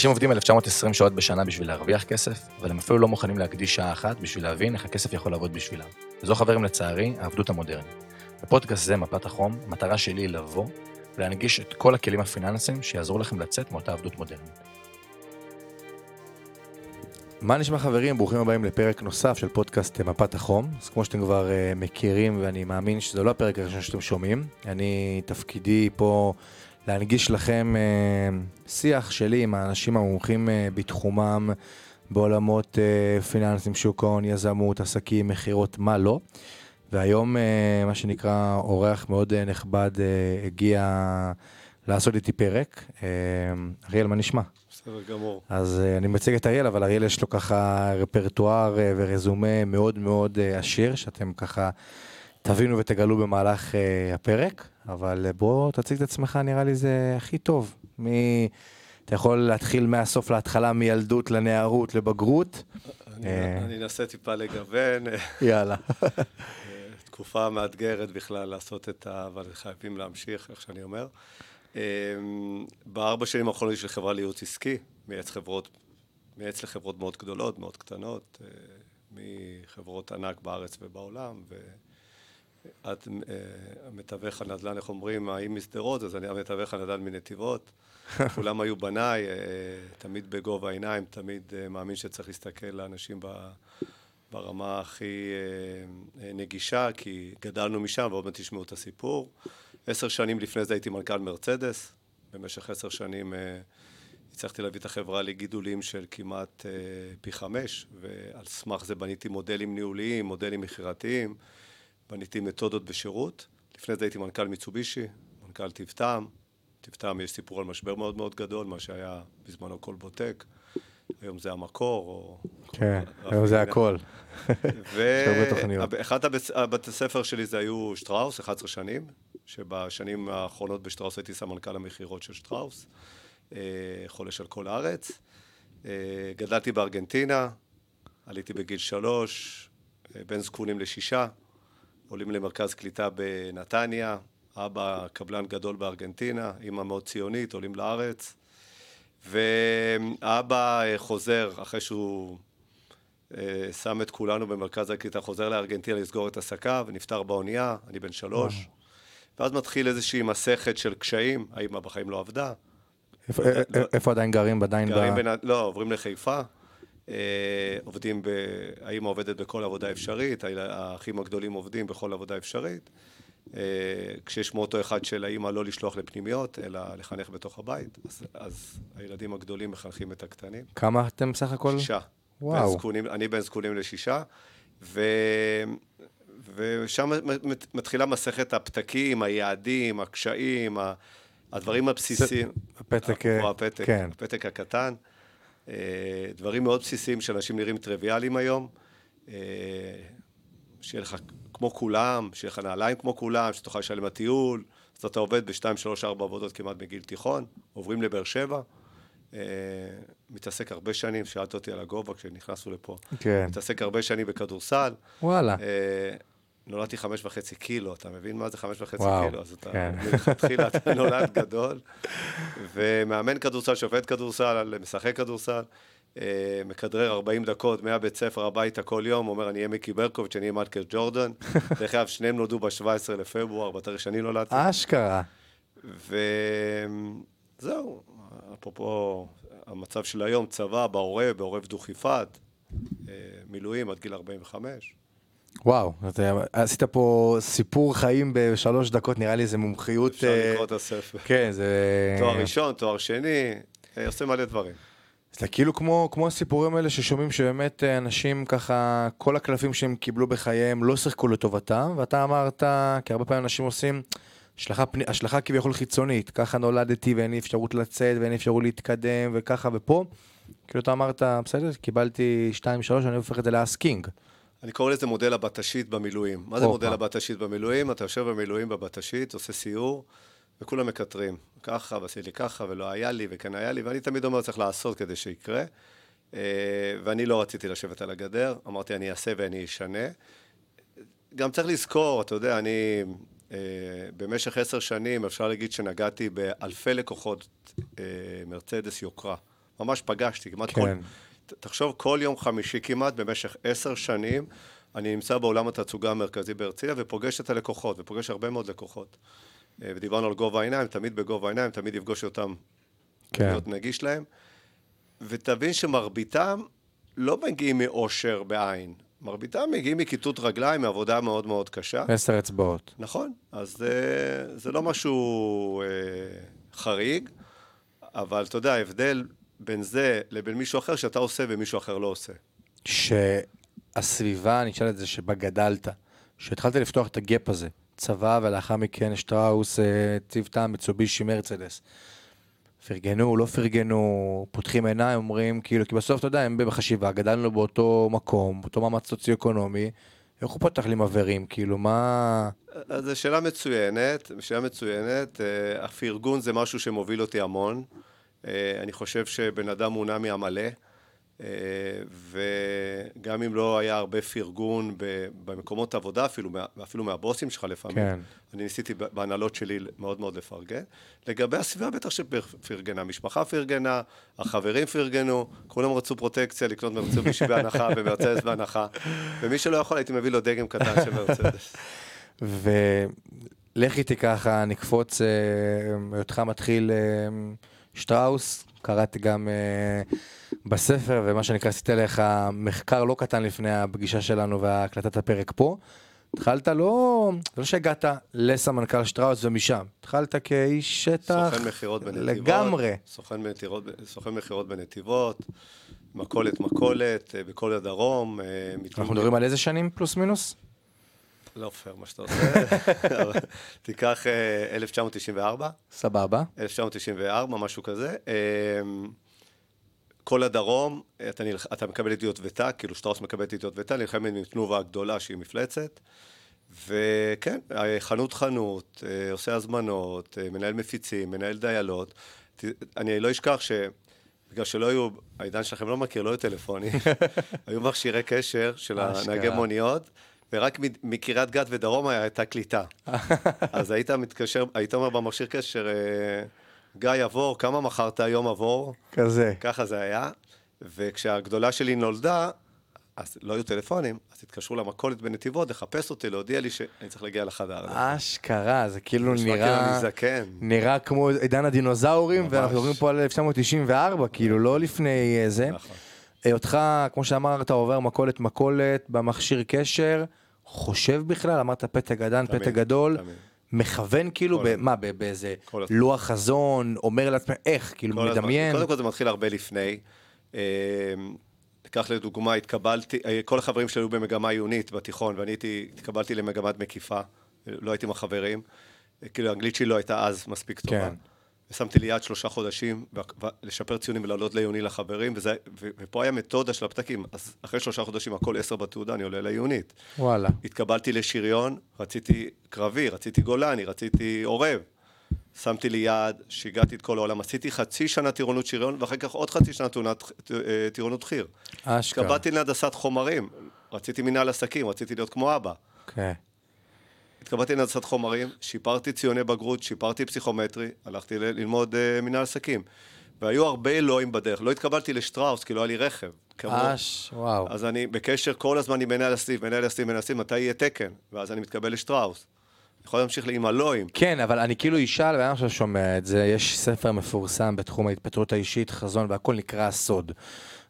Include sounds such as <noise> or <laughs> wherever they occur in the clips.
אנשים עובדים 1920 שעות בשנה בשביל להרוויח כסף, אבל הם אפילו לא מוכנים להקדיש שעה אחת בשביל להבין איך הכסף יכול לעבוד בשבילם. וזו חברים לצערי, העבדות המודרנית. בפודקאסט זה, מפת החום, המטרה שלי היא לבוא ולהנגיש את כל הכלים הפיננסיים שיעזרו לכם לצאת מאותה עבדות מודרנית. מה נשמע חברים? ברוכים הבאים לפרק נוסף של פודקאסט מפת החום. אז כמו שאתם כבר uh, מכירים, ואני מאמין שזה לא הפרק הראשון שאתם שומעים, אני, תפקידי פה להנגיש לכם uh, שיח שלי עם האנשים המומחים uh, בתחומם, בעולמות uh, פיננסים, שוק ההון, יזמות, עסקים, מכירות, מה לא. והיום, uh, מה שנקרא, אורח מאוד uh, נכבד uh, הגיע לעשות איתי פרק. Uh, אריאל, מה נשמע? בסדר גמור. אז uh, אני מציג את אריאל, אבל אריאל יש לו ככה רפרטואר uh, ורזומה מאוד מאוד uh, עשיר, שאתם ככה תבינו ותגלו במהלך uh, הפרק, אבל uh, בוא תציג את עצמך, נראה לי זה הכי טוב. מ... אתה יכול להתחיל מהסוף להתחלה, מילדות לנערות לבגרות. אני אנסה טיפה לגוון. יאללה. <laughs> תקופה מאתגרת בכלל לעשות את ה... אבל חייבים להמשיך, איך שאני אומר. בארבע שנים האחרונות יש לי חברה לייעוץ עסקי, מייעץ חברות, מייעץ לחברות מאוד גדולות, מאוד קטנות, מחברות ענק בארץ ובעולם, ואת המתווך הנדל"ן, איך אומרים, האם משדרות, אז אני המתווך הנדל"ן מנתיבות. <laughs> כולם היו בניי, תמיד בגובה העיניים, תמיד מאמין שצריך להסתכל לאנשים ברמה הכי נגישה, כי גדלנו משם, ועוד מעט תשמעו את הסיפור. עשר שנים לפני זה הייתי מנכ"ל מרצדס, במשך עשר שנים הצלחתי להביא את החברה לגידולים של כמעט פי חמש, ועל סמך זה בניתי מודלים ניהוליים, מודלים מכירתיים, בניתי מתודות בשירות. לפני זה הייתי מנכ"ל מיצובישי, מנכ"ל טיב-טעם. טיב-טעם יש סיפור על משבר מאוד מאוד גדול, מה שהיה בזמנו קולבוטק. היום זה המקור, או... כן, היום זה <laughs> הכל. ואחד הבתי ספר שלי זה היו שטראוס, 11 שנים, שבשנים האחרונות בשטראוס הייתי סמנכ"ל המכירות של שטראוס, חולש על כל הארץ. גדלתי בארגנטינה, עליתי בגיל שלוש, בין זקונים לשישה, עולים למרכז קליטה בנתניה, אבא קבלן גדול בארגנטינה, אמא מאוד ציונית, עולים לארץ. ואבא חוזר, אחרי שהוא שם את כולנו במרכז הקליטה, חוזר לארגנטינה לסגור את עסקיו, ונפטר באונייה, אני בן שלוש. ואז מתחיל איזושהי מסכת של קשיים, האמא בחיים לא עבדה. איפה עדיין גרים? עדיין ב... לא, עוברים לחיפה. עובדים ב... האמא עובדת בכל עבודה אפשרית, האחים הגדולים עובדים בכל עבודה אפשרית. כשיש מוטו אחד של האמא לא לשלוח לפנימיות, אלא לחנך בתוך הבית, אז, אז הילדים הגדולים מחנכים את הקטנים. כמה אתם בסך הכל? שישה. וואו. זקונים, אני בין זקונים לשישה, ו... ושם מתחילה מסכת הפתקים, היעדים, הקשיים, הדברים הבסיסיים. הפתק, הפתק, כן. הפתק הקטן. דברים מאוד בסיסיים שאנשים נראים טריוויאליים היום. שיהיה לך כמו כולם, שיהיה לך נעליים כמו כולם, שתוכל לשלם לטיול. אז אתה עובד בשתיים, שלוש, ארבע עבודות כמעט מגיל תיכון, עוברים לבאר שבע. מתעסק הרבה שנים, שאלת אותי על הגובה כשנכנסנו לפה. כן. מתעסק הרבה שנים בכדורסל. וואלה. נולדתי חמש וחצי קילו, אתה מבין מה זה חמש וחצי וואו, קילו? אז אתה, כן. <laughs> מלכתחילה אתה נולד גדול. ומאמן כדורסל, שופט כדורסל, משחק כדורסל. מכדרר 40 דקות מהבית ספר הביתה כל יום, אומר אני אהיה מיקי ברקוביץ', אני אהיה מייקל ג'ורדן. <laughs> דרך אגב, שניהם נולדו ב-17 לפברואר, בתאריך שאני נולדתי. אשכרה. וזהו, אפרופו המצב של היום, צבא, בעורב, בעורב דוכיפת, מילואים עד גיל 45. וואו, אתה עשית פה סיפור חיים בשלוש דקות, נראה לי איזה מומחיות... אפשר לקרוא את הספר. כן, זה... תואר ראשון, תואר שני, עושה מלא דברים. זה כאילו כמו, כמו הסיפורים האלה ששומעים שבאמת אנשים ככה, כל הקלפים שהם קיבלו בחייהם לא שיחקו לטובתם, ואתה אמרת, כי הרבה פעמים אנשים עושים השלכה, השלכה כביכול חיצונית, ככה נולדתי ואין לי אפשרות לצאת ואין לי אפשרות להתקדם וככה ופה, כאילו אתה אמרת, בסדר, קיבלתי 2-3, אני הופך את זה לאסקינג. אני קורא לזה מודל הבטשית במילואים. מה זה מודל הבטשית במילואים? אתה יושב במילואים בבטשית, עושה סיור, וכולם מקטרים. ככה, ועשי לי ככה, ולא היה לי, וכן היה לי, ואני תמיד אומר, צריך לעשות כדי שיקרה. ואני לא רציתי לשבת על הגדר, אמרתי, אני אעשה ואני אשנה. גם צריך לזכור, אתה יודע, אני במשך עשר שנים, אפשר להגיד שנגעתי באלפי לקוחות מרצדס יוקרה. ממש פגשתי, כמעט כן. כל... תחשוב, כל יום חמישי כמעט, במשך עשר שנים, אני נמצא בעולם התצוגה המרכזי בהרצליה ופוגש את הלקוחות, ופוגש הרבה מאוד לקוחות. אה, ודיברנו על גובה העיניים, תמיד בגובה העיניים, תמיד יפגוש אותם, כן. להיות נגיש להם. ותבין שמרביתם לא מגיעים מאושר בעין, מרביתם מגיעים מכיתות רגליים, מעבודה מאוד מאוד קשה. עשר אצבעות. נכון, אז זה, זה לא משהו אה, חריג, אבל אתה יודע, ההבדל בין זה לבין מישהו אחר שאתה עושה ומישהו אחר לא עושה. שהסביבה, אני אשאל את זה, שבה גדלת, שהתחלת לפתוח את הגאפ הזה, צבא ולאחר מכן שטראוס, אה, צוותה, מצובישי, מרצדס. פרגנו, לא פרגנו, פותחים עיניים, אומרים, כאילו, כי בסוף, אתה יודע, הם בחשיבה, גדלנו באותו מקום, באותו מאמץ סוציו-אקונומי, איך הוא פותח לי מבערים, כאילו, מה... אז זו שאלה מצוינת, שאלה מצוינת. אה, הפרגון זה משהו שמוביל אותי המון. אה, אני חושב שבן אדם מונע מעמלא, אה, וגם אם לא היה הרבה פרגון במקומות עבודה, אפילו, אפילו מהבוסים שלך לפעמים, כן. אני ניסיתי בהנהלות שלי מאוד מאוד לפרגן. לגבי הסביבה, בטח שפרגנה. המשפחה פרגנה, החברים פרגנו, כולם רצו פרוטקציה, לקנות מרצובישי בהנחה <laughs> ומרצדס בהנחה, ומי שלא יכול, הייתי מביא לו דגם קטן של מרצדס. <laughs> ולך איתי ככה, נקפוץ, אה, היותך מתחיל אה, שטראוס, קראתי גם אה, בספר, ומה שנקרא, עשית עליך מחקר לא קטן לפני הפגישה שלנו והקלטת הפרק פה. התחלת לא, לא שהגעת לסמנכ"ל שטראוס ומשם, התחלת כאיש שטח סוכן מכירות בנתיבות. לגמרי. סוכן מכירות- סוכן מכירות בנתיבות, מכולת מכולת, אה, בכל הדרום. אה, אנחנו מדברים על איזה שנים פלוס מינוס? לא פייר מה שאתה עושה. <laughs> תיקח אה, 1994, סבבה. 1994, משהו כזה. אה, כל הדרום, אתה, נלח... אתה מקבל את יוטבתה, כאילו שטראוס מקבל את יוטבתה, נלחמת עם תנובה הגדולה שהיא מפלצת. וכן, אה, חנות חנות, אה, עושה הזמנות, אה, מנהל מפיצים, מנהל דיילות. אני לא אשכח ש... בגלל שלא היו, העידן שלכם לא מכיר, לא היו טלפונים, <laughs> היו מכשירי קשר של. הנהגי מוניות, ורק מקריית גת ודרומה הייתה קליטה. <laughs> אז היית מתקשר, היית אומר במכשיר קשר, אה, גיא עבור, כמה מכרת היום עבור? כזה. ככה זה היה. וכשהגדולה שלי נולדה, אז לא היו טלפונים, אז התקשרו למכולת בנתיבות לחפש אותי, להודיע לי שאני צריך להגיע לחדר. אשכרה, זה כאילו כאילו נראה... אני זקן. נראה כמו עידן הדינוזאורים, ממש. ואנחנו מדברים פה על 1994, כאילו, לא לפני אה, זה. נכון. היותך, כמו שאמרת, עובר מכולת מכולת במכשיר קשר, חושב בכלל, אמרת פתק תמיד, פתק גדול, תמיד. מכוון כאילו, ב-. מה, באיזה. לוח חזון, אומר לעצמך, איך, כאילו. מדמיין. קודם כל זה מתחיל הרבה לפני. אה, קח לדוגמה, התקבלתי, אה, כל החברים שלי היו במגמה עיונית בתיכון, ואני הייתי, התקבלתי למגמת מקיפה, לא הייתי עם החברים. אה, כאילו, האנגלית שלי לא הייתה אז מספיק טובה. כן. ושמתי לי יעד שלושה חודשים, לשפר ציונים ולעלות לעיוני לחברים, וזה, ו- ופה היה מתודה של הפתקים. אז אחרי שלושה חודשים, הכל עשר בתעודה, אני עולה לעיונית. וואלה. התקבלתי לשריון, רציתי קרבי, רציתי גולני, רציתי עורב. שמתי לי יעד, שיגעתי את כל העולם, עשיתי חצי שנה טירונות שריון, ואחר כך עוד חצי שנה טירונות, אה, טירונות חי"ר. אשכרה. התקבלתי להנדסת חומרים, רציתי מנהל עסקים, רציתי להיות כמו אבא. כן. התקבלתי להנדסת חומרים, שיפרתי ציוני בגרות, שיפרתי פסיכומטרי, הלכתי ללמוד uh, מנהל עסקים. והיו הרבה אלוהים בדרך. לא התקבלתי לשטראוס, כי לא היה לי רכב. אש, וואו. אז אני בקשר כל הזמן עם מנהל הסניף, מנהל הסניף, מנהל הסניף, מתי יהיה תקן? ואז אני מתקבל לשטראוס. יכול להמשיך עם הלואים. כן, אבל אני כאילו אשאל, ואני עכשיו שומע את זה, יש ספר מפורסם בתחום ההתפתחות האישית, חזון, והכל נקרא הסוד.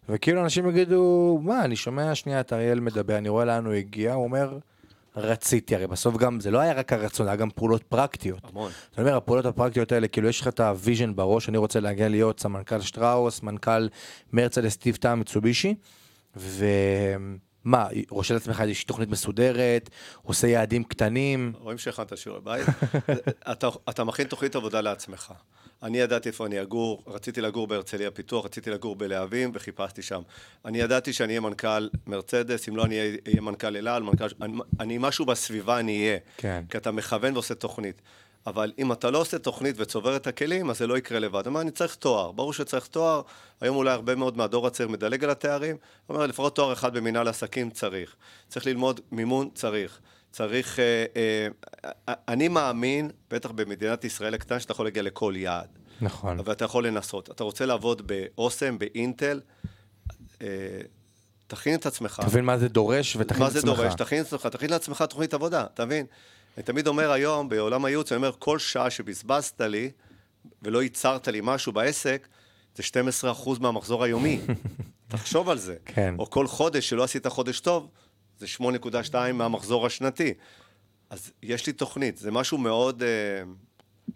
וכאילו אנשים יגידו, מה, אני שומע שנייה את אריאל מדבר, אני רואה לאן הוא הגיע, הוא אומר, רציתי, הרי בסוף גם, זה לא היה רק הרצון, היה גם פעולות פרקטיות. המון. אתה אומר, הפעולות הפרקטיות האלה, כאילו יש לך את ה vision בראש, אני רוצה להגיע להיות סמנכ"ל שטראוס, מנכ"ל מרצדס טיב טעם מיצובישי, ומה, רושם לעצמך איזושהי תוכנית מסודרת, עושה יעדים קטנים, רואים שהכנת שיעורי בית. <laughs> אתה, אתה מכין תוכנית עבודה לעצמך. אני ידעתי איפה אני אגור, רציתי לגור בהרצליה פיתוח, רציתי לגור בלהבים וחיפשתי שם. אני ידעתי שאני אהיה מנכ"ל מרצדס, אם לא אני אהיה מנכ"ל אל על, מנכ"ל... אני, אני משהו בסביבה אני אהיה. כן. כי אתה מכוון ועושה תוכנית. אבל אם אתה לא עושה תוכנית וצובר את הכלים, אז זה לא יקרה לבד. אמר, אני צריך תואר. ברור שצריך תואר. היום אולי הרבה מאוד מהדור הצעיר מדלג על התארים. אומר, לפחות תואר אחד במנהל עסקים צריך. צריך ללמוד מימון, צריך. צריך... אה, אה, אה, אני מאמין, בטח במדינת ישראל הקטנה, שאתה יכול להגיע לכל יעד. נכון. אבל אתה יכול לנסות. אתה רוצה לעבוד באוסם, באינטל, תכין את עצמך. תבין מה זה דורש ותכין את מה עצמך. זה דורש? תכין את עצמך, תכין לעצמך תוכנית עבודה, אתה מבין? אני תמיד אומר היום, בעולם הייעוץ, אני אומר, כל שעה שבזבזת לי ולא ייצרת לי משהו בעסק, זה 12% מהמחזור היומי. <laughs> תחשוב על זה. כן. או כל חודש שלא עשית חודש טוב, זה 8.2 מהמחזור השנתי. אז יש לי תוכנית, זה משהו מאוד... אה,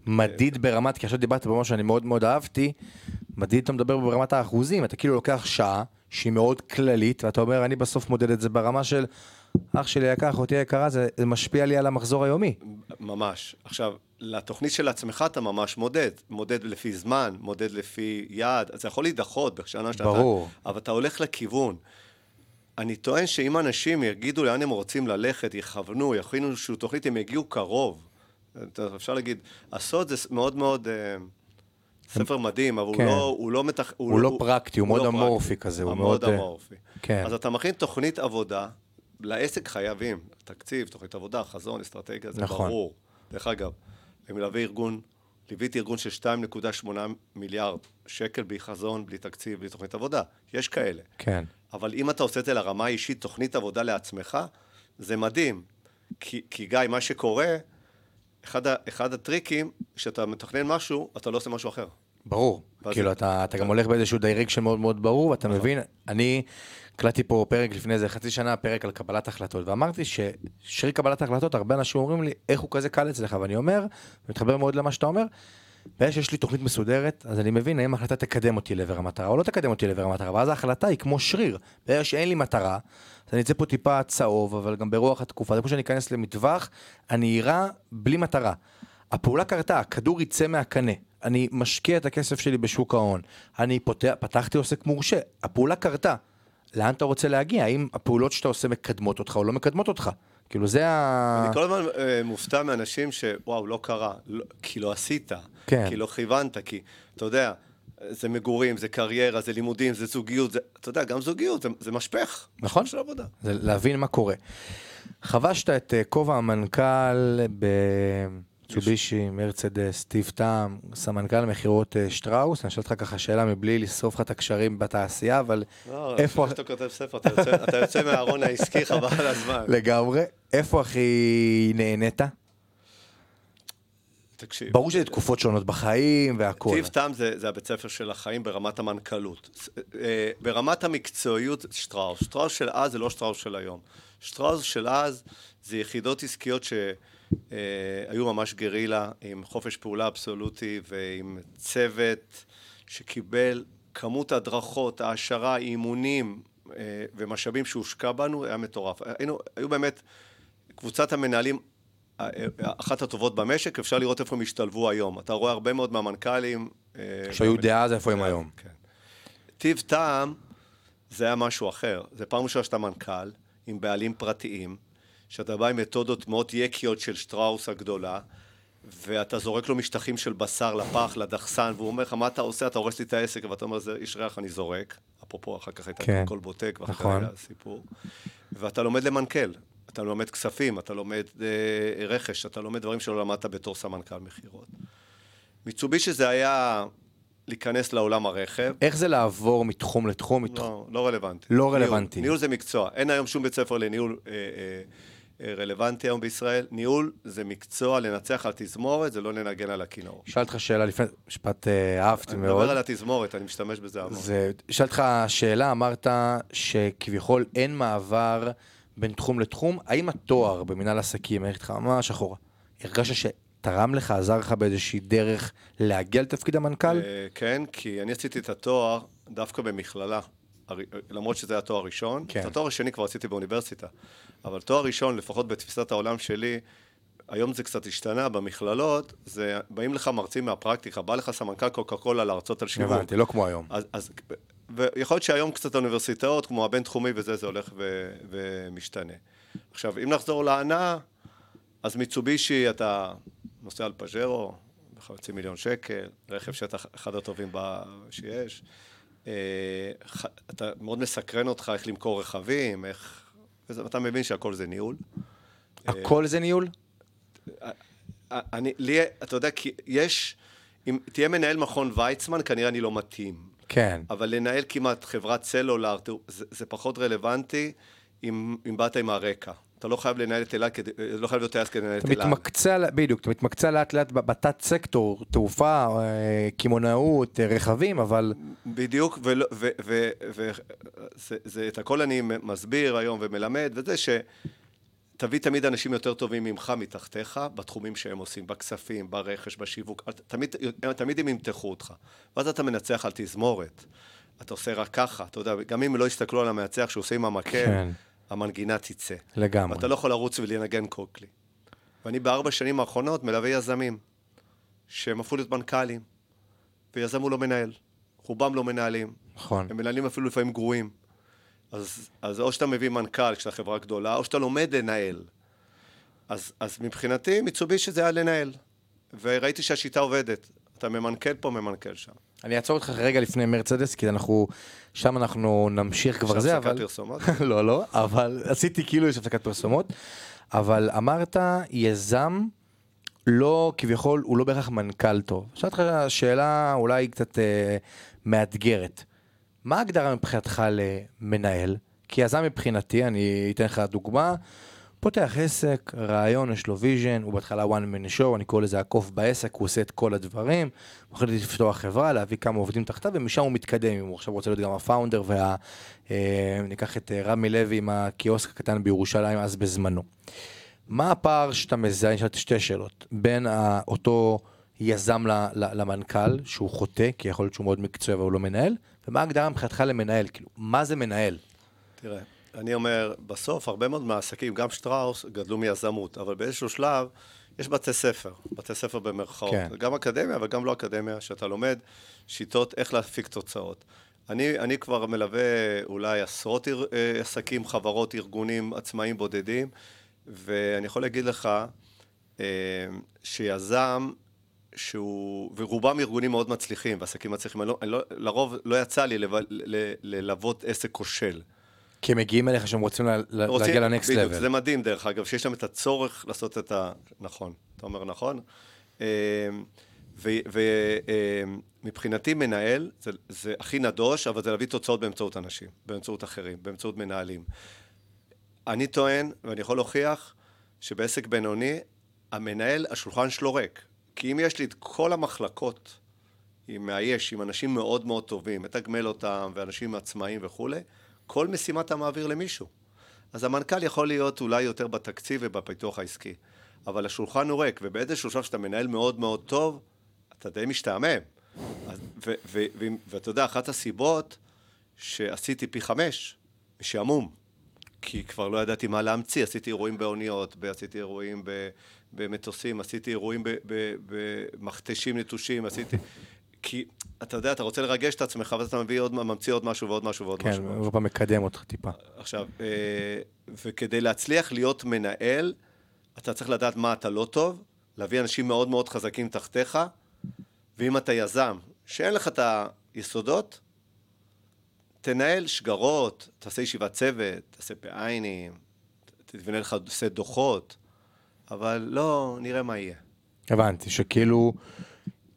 מדיד ברמת, כי עכשיו דיברת במה שאני מאוד מאוד אהבתי, מדיד אתה מדבר ברמת האחוזים, אתה כאילו לוקח שעה שהיא מאוד כללית, ואתה אומר, אני בסוף מודד את זה ברמה של אח שלי יקר, אחותי יקרה, זה, זה משפיע לי על המחזור היומי. ממש. עכשיו, לתוכנית של עצמך אתה ממש מודד. מודד לפי זמן, מודד לפי יעד. זה יכול להידחות בשנה שאתה... ברור. אבל אתה הולך לכיוון. אני טוען שאם אנשים יגידו לאן הם רוצים ללכת, יכוונו, יכינו איזושהי תוכנית, הם יגיעו קרוב. אפשר להגיד, הסוד זה מאוד מאוד... אה, ספר מדהים, אבל כן. הוא לא, הוא לא מתח... הוא לא פרקטי, הוא מאוד לא אמורפי פרקטי. כזה, הוא הוא מאוד, מאוד אה, אמורפי. כן. אז אתה מכין תוכנית עבודה, לעסק חייבים, תקציב, תוכנית עבודה, חזון, אסטרטגיה, זה נכון. ברור. דרך אגב, אני מלווה ארגון, ליוויתי ארגון של 2.8 מיליארד שקל בלי חזון, בלי תקציב, בלי תוכנית עבודה. יש כאלה. כן. אבל אם אתה עושה את זה לרמה האישית, תוכנית עבודה לעצמך, זה מדהים. כי, כי גיא, מה שקורה, אחד, ה, אחד הטריקים, כשאתה מתכנן משהו, אתה לא עושה משהו אחר. ברור. כאילו, אתה, אתה גם הולך באיזשהו direction מאוד מאוד ברור, ואתה נכון. מבין, אני הקלטתי פה פרק לפני איזה חצי שנה, פרק על קבלת החלטות, ואמרתי ששרי קבלת החלטות, הרבה אנשים אומרים לי, איך הוא כזה קל אצלך? ואני אומר, ומתחבר מאוד למה שאתה אומר, ברגע שיש לי תוכנית מסודרת, אז אני מבין האם ההחלטה תקדם אותי לעבר המטרה או לא תקדם אותי לעבר המטרה, ואז ההחלטה היא כמו שריר. ברגע שאין לי מטרה, אז אני אצא פה טיפה צהוב, אבל גם ברוח התקופה, זה כמו שאני אכנס למטווח, אני אירה בלי מטרה. הפעולה קרתה, הכדור יצא מהקנה, אני משקיע את הכסף שלי בשוק ההון, אני פותח, פתחתי עוסק מורשה, הפעולה קרתה. לאן אתה רוצה להגיע? האם הפעולות שאתה עושה מקדמות אותך או לא מקדמות אותך? כאילו זה ה... אני כל הזמן אה, מופתע מאנשים שוואו, לא קרה, לא, כי לא עשית, כן. כי לא כיוונת, כי, אתה יודע, זה מגורים, זה קריירה, זה לימודים, זה זוגיות, זה, אתה יודע, גם זוגיות, זה, זה משפך. נכון. של עבודה. זה להבין מה קורה. חבשת את אה, כובע המנכ"ל בצובישי, מרצדס, סטיב טעם, סמנכ"ל מכירות אה, שטראוס, אני אשאל אותך ככה שאלה מבלי לשרוף לך את הקשרים בתעשייה, אבל לא, איפה... לפני שאתה כותב ספר, אתה יוצא, אתה יוצא מהארון העסקי, <laughs> חבל על הזמן. לגמרי. איפה הכי נהנית? תקשיב. ברור שזה תקופות שונות בחיים והכול. טיב טעם זה, זה הבית ספר של החיים ברמת המנכ"לות. ס- אה, ברמת המקצועיות, שטראוס. שטראוס של אז זה לא שטראוס של היום. שטראוס של אז זה יחידות עסקיות שהיו ממש גרילה, עם חופש פעולה אבסולוטי ועם צוות שקיבל כמות הדרכות, העשרה, אימונים אה, ומשאבים שהושקע בנו, היה מטורף. היינו, היו באמת, קבוצת המנהלים אחת הטובות במשק, אפשר לראות איפה הם השתלבו היום. אתה רואה הרבה מאוד מהמנכ"לים... אה, שהיו דאז, איפה הם היום. כן. טיב טעם זה היה משהו אחר. זה פעם ראשונה שאתה מנכ"ל, עם בעלים פרטיים, שאתה בא עם מתודות מאוד יקיות של שטראוס הגדולה, ואתה זורק לו משטחים של בשר לפח, לדחסן, והוא אומר לך, מה אתה עושה? אתה הורס לי את העסק, ואתה אומר, זה איש ריח, אני זורק. אפרופו, אחר כך הייתה כן. כל בוטק, ואחר כך נכון. היה סיפור. ואתה לומד למנכ"ל. אתה לומד כספים, אתה לומד אה, רכש, אתה לומד דברים שלא למדת בתור סמנכ"ל מכירות. מיצובישי זה היה להיכנס לעולם הרכב. איך זה לעבור מתחום לתחום? מתחום... לא, לא רלוונטי. לא ניהול. רלוונטי. ניהול זה מקצוע. אין היום שום בית ספר לניהול אה, אה, אה, רלוונטי היום בישראל. ניהול זה מקצוע, לנצח על תזמורת, זה לא לנגן על הכינור. אשאל אותך שאלה לפני, משפט אה, אהבתי אני מאוד. מדבר על התזמורת, אני משתמש בזה המון. זה, שאלתי אותך שאלה, אמרת שכביכול אין מעבר בין תחום לתחום, האם התואר במנהל עסקים, איך איתך ממש אחורה, הרגשת שתרם לך, עזר לך באיזושהי דרך להגיע לתפקיד המנכ"ל? אה, כן, כי אני עשיתי את התואר דווקא במכללה. למרות שזה היה תואר ראשון, כן. את התואר השני כבר עשיתי באוניברסיטה. אבל תואר ראשון, לפחות בתפיסת העולם שלי, היום זה קצת השתנה, במכללות, זה, באים לך מרצים מהפרקטיקה, בא לך סמנכ"ל קוקה קולה להרצות על שיווק. הבנתי, לא כמו היום. אז, אז, ויכול להיות שהיום קצת האוניברסיטאות, כמו הבינתחומי וזה, זה הולך ו, ומשתנה. עכשיו, אם נחזור להנאה, אז מיצובישי, אתה נוסע על פאז'רו, בחצי מיליון שקל, רכב שאתה אחד הטובים ב, שיש. אה, אתה מאוד מסקרן אותך איך למכור רכבים, איך... וזה- אתה מבין שהכל זה ניהול. הכל זה ניהול? אני, לי, אתה יודע, כי יש, אם תהיה מנהל מכון ויצמן, כנראה אני לא מתאים. כן. אבל לנהל כמעט חברת סלולר, זה, זה פחות רלוונטי אם, אם באת עם הרקע. אתה לא חייב לנהל את אילת, כדי- לא חייב להיות טייס כדי לנהל את אתה אילת. מתמקצע, בדיוק, אתה מתמקצע לאט לאט בתת סקטור, תעופה, אה, קמעונאות, אה, רכבים, אבל בדיוק, ולא- ו- ו- ו- זה- זה- את הכל אני מסביר היום ומלמד, וזה שתביא תמיד אנשים יותר טובים ממך, מתחתיך, בתחומים שהם עושים, בכספים, ברכש, בשיווק, תמיד, תמיד הם ימתחו אותך. ואז אתה מנצח על תזמורת. אתה עושה רק ככה, אתה יודע, גם אם לא יסתכלו על המנצח שהוא עושה עם המקל, כן. המנגינה תצא. לגמרי. ואתה לא יכול לרוץ ולנגן קוקלי. ואני בארבע שנים האחרונות מלווה יזמים, שהם הפכו להיות מנכ"לים, ויזם הוא לא מנהל. רובם לא מנהלים. נכון. הם מנהלים אפילו לפעמים גרועים. אז, אז או שאתה מביא מנכ"ל כשאתה חברה גדולה, או שאתה לומד לנהל. אז, אז מבחינתי, מיצובישי זה היה לנהל. וראיתי שהשיטה עובדת. אתה ממנכ"ל פה, ממנכ"ל שם. אני אעצור אותך רגע לפני מרצדס, כי אנחנו, שם אנחנו נמשיך כבר עכשיו זה, הפסקת אבל... פרסומות? <laughs> לא, לא, אבל עשיתי כאילו יש הפסקת פרסומות, אבל אמרת, יזם, לא, כביכול, הוא לא בהכרח מנכ"ל טוב. שאלתי אותך שאלה אולי קצת אה, מאתגרת. מה ההגדרה מבחינתך למנהל? כי יזם מבחינתי, אני אתן לך דוגמה, פותח עסק, רעיון, יש לו vision, הוא בהתחלה one man show, אני קורא לזה הקוף בעסק, הוא עושה את כל הדברים, הוא החליט לפתוח חברה, להביא כמה עובדים תחתיו, ומשם הוא מתקדם, אם הוא עכשיו רוצה להיות גם ה founder, וה... אה, ניקח את אה, רמי לוי עם הקיוסק הקטן בירושלים אז בזמנו. מה הפער שאתה מזהה, אני שאלתי שתי שאלות, בין ה- אותו יזם למנכ"ל, שהוא חוטא, כי יכול להיות שהוא מאוד מקצועי אבל הוא לא מנהל, ומה ההגדרה מבחינתך למנהל, כאילו, מה זה מנהל? תראה, אני אומר, בסוף הרבה מאוד מהעסקים, גם שטראוס, גדלו מיזמות, אבל באיזשהו שלב יש בתי ספר, בתי ספר במרכאות, כן. גם אקדמיה אבל גם לא אקדמיה, שאתה לומד שיטות איך להפיק תוצאות. אני, אני כבר מלווה אולי עשרות אר, אה, עסקים, חברות, ארגונים עצמאיים בודדים, ואני יכול להגיד לך אה, שיזם שהוא, ורובם ארגונים מאוד מצליחים, ועסקים מצליחים, אני לא, אני לא, לרוב לא יצא לי ללוות עסק כושל. כי הם מגיעים אליך שהם רוצים לה- רוצים- להגיע לנקסט לבל. זה מדהים דרך אגב, שיש להם את הצורך לעשות את ה... נכון, אתה אומר נכון. ומבחינתי מנהל, זה, זה הכי נדוש, אבל זה להביא תוצאות באמצעות אנשים, באמצעות אחרים, באמצעות מנהלים. אני טוען, ואני יכול להוכיח, שבעסק בינוני, המנהל, השולחן שלו ריק. כי אם יש לי את כל המחלקות, עם מאייש, עם אנשים מאוד מאוד טובים, מתגמל אותם, ואנשים עצמאיים וכולי, כל משימה אתה מעביר למישהו. אז המנכ"ל יכול להיות אולי יותר בתקציב ובפיתוח העסקי, אבל השולחן הוא ריק, ובאיזשהו שלב שאתה מנהל מאוד מאוד טוב, אתה די משתעמם. ואתה יודע, אחת הסיבות שעשיתי פי חמש, משעמום. כי כבר לא ידעתי מה להמציא, עשיתי אירועים באוניות, עשיתי אירועים במטוסים, עשיתי אירועים במכתשים נטושים, עשיתי... כי אתה יודע, אתה רוצה לרגש את עצמך, ואז אתה מביא עוד, ממציא עוד משהו ועוד משהו ועוד כן, משהו. הוא פעם מקדם אותך טיפה. עכשיו, אה, וכדי להצליח להיות מנהל, אתה צריך לדעת מה אתה לא טוב, להביא אנשים מאוד מאוד חזקים תחתיך, ואם אתה יזם, שאין לך את היסודות, תנהל שגרות, תעשה ישיבת צוות, תעשה פעיינים, תבנה לך סט דוחות, אבל לא, נראה מה יהיה. הבנתי, שכאילו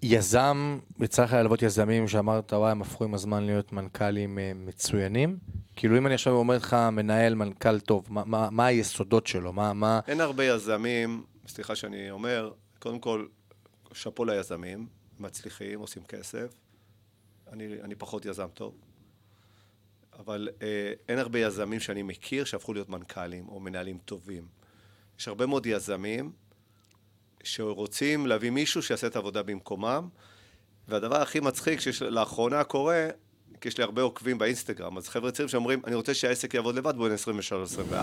יזם, יצא לך ללוות יזמים שאמרת, וואי, הם הפכו עם הזמן להיות מנכ"לים אה, מצוינים? כאילו אם אני עכשיו אומר לך מנהל מנכ"ל טוב, מה, מה, מה היסודות שלו? מה, מה... אין הרבה יזמים, סליחה שאני אומר, קודם כל, שאפו ליזמים, מצליחים, עושים כסף. אני, אני פחות יזם טוב. אבל אה, אין הרבה יזמים שאני מכיר שהפכו להיות מנכ"לים או מנהלים טובים. יש הרבה מאוד יזמים שרוצים להביא מישהו שיעשה את העבודה במקומם, והדבר הכי מצחיק שלאחרונה קורה, כי יש לי הרבה עוקבים באינסטגרם, אז חבר'ה צעירים שאומרים, אני רוצה שהעסק יעבוד לבד בין 23-24.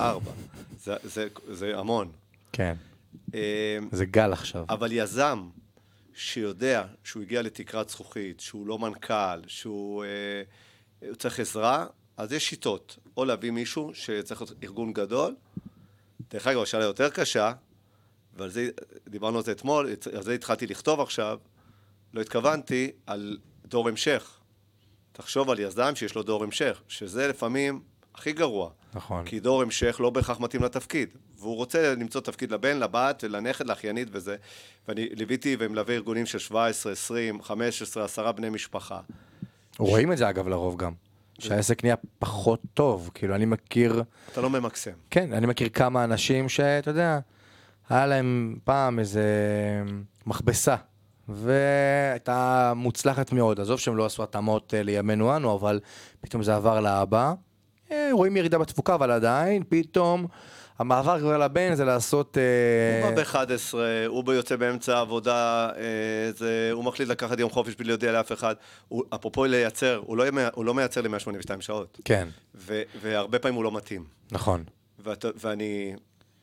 זה, זה, זה המון. כן, אה, זה גל עכשיו. אבל יזם שיודע שהוא הגיע לתקרת זכוכית, שהוא לא מנכ"ל, שהוא אה, הוא צריך עזרה, אז יש שיטות. או להביא מישהו שצריך להיות ארגון גדול. דרך אגב, השאלה יותר קשה, ועל זה דיברנו על זה אתמול, על זה התחלתי לכתוב עכשיו, לא התכוונתי על דור המשך. תחשוב על יזם שיש לו דור המשך, שזה לפעמים הכי גרוע. נכון. כי דור המשך לא בהכרח מתאים לתפקיד. והוא רוצה למצוא תפקיד לבן, לבת, לנכד, לאחיינית וזה. ואני ליוויתי ומלווה ארגונים של 17, 20, 15, 10 בני משפחה. רואים את זה אגב לרוב גם. שהעסק נהיה פחות טוב, כאילו אני מכיר, אתה לא ממקסם. כן, אני מכיר כמה אנשים שאתה יודע, היה להם פעם איזה מכבסה, והייתה מוצלחת מאוד, עזוב שהם לא עשו התאמות אה, לימינו אנו, אבל פתאום זה עבר לאבא, אה, רואים ירידה בתפוקה, אבל עדיין, פתאום, המעבר כבר לבן זה לעשות... אה, הוא בא ב-11, הוא יוצא באמצע העבודה, אה, זה, הוא מחליט לקחת יום חופש בלי להודיע לאף אחד. הוא, אפרופו לייצר, הוא לא, הוא לא מייצר ל-182 שעות. כן, ו, והרבה פעמים הוא לא מתאים. נכון. ואת, ואני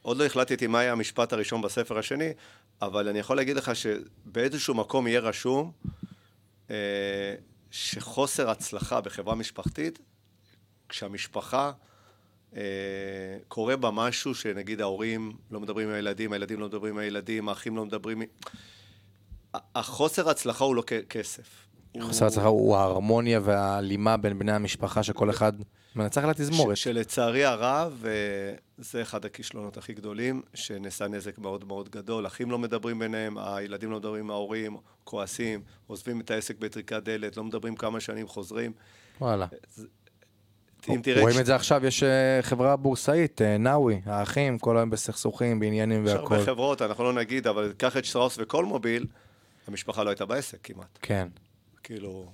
עוד לא החלטתי מה יהיה המשפט הראשון בספר השני, אבל אני יכול להגיד לך שבאיזשהו מקום יהיה רשום אה, שחוסר הצלחה בחברה משפחתית, כשהמשפחה קורה בה משהו שנגיד ההורים לא מדברים עם הילדים, הילדים לא מדברים עם הילדים, האחים לא מדברים... עם- החוסר הצלחה הוא לא כסף. חוסר הצלחה הוא ההרמוניה וההלימה בין בני המשפחה שכל אחד מנצח לתזמורת. שלצערי הרב, אה, זה אחד הכישלונות הכי גדולים, שנעשה נזק מאוד מאוד גדול. אחים לא מדברים ביניהם, הילדים לא מדברים עם ההורים, כועסים, עוזבים את העסק בטריקת דלת, לא מדברים כמה שנים, חוזרים. וואלה. אם תראה... רואים את זה עכשיו, יש אה, חברה בורסאית, אה, נאווי, האחים, כל היום בסכסוכים, בעניינים יש והכל. הרבה חברות, אנחנו לא נגיד, אבל קח את שטראוס וקולמוביל, המשפחה לא הייתה בעסק כמעט. כן, כאילו,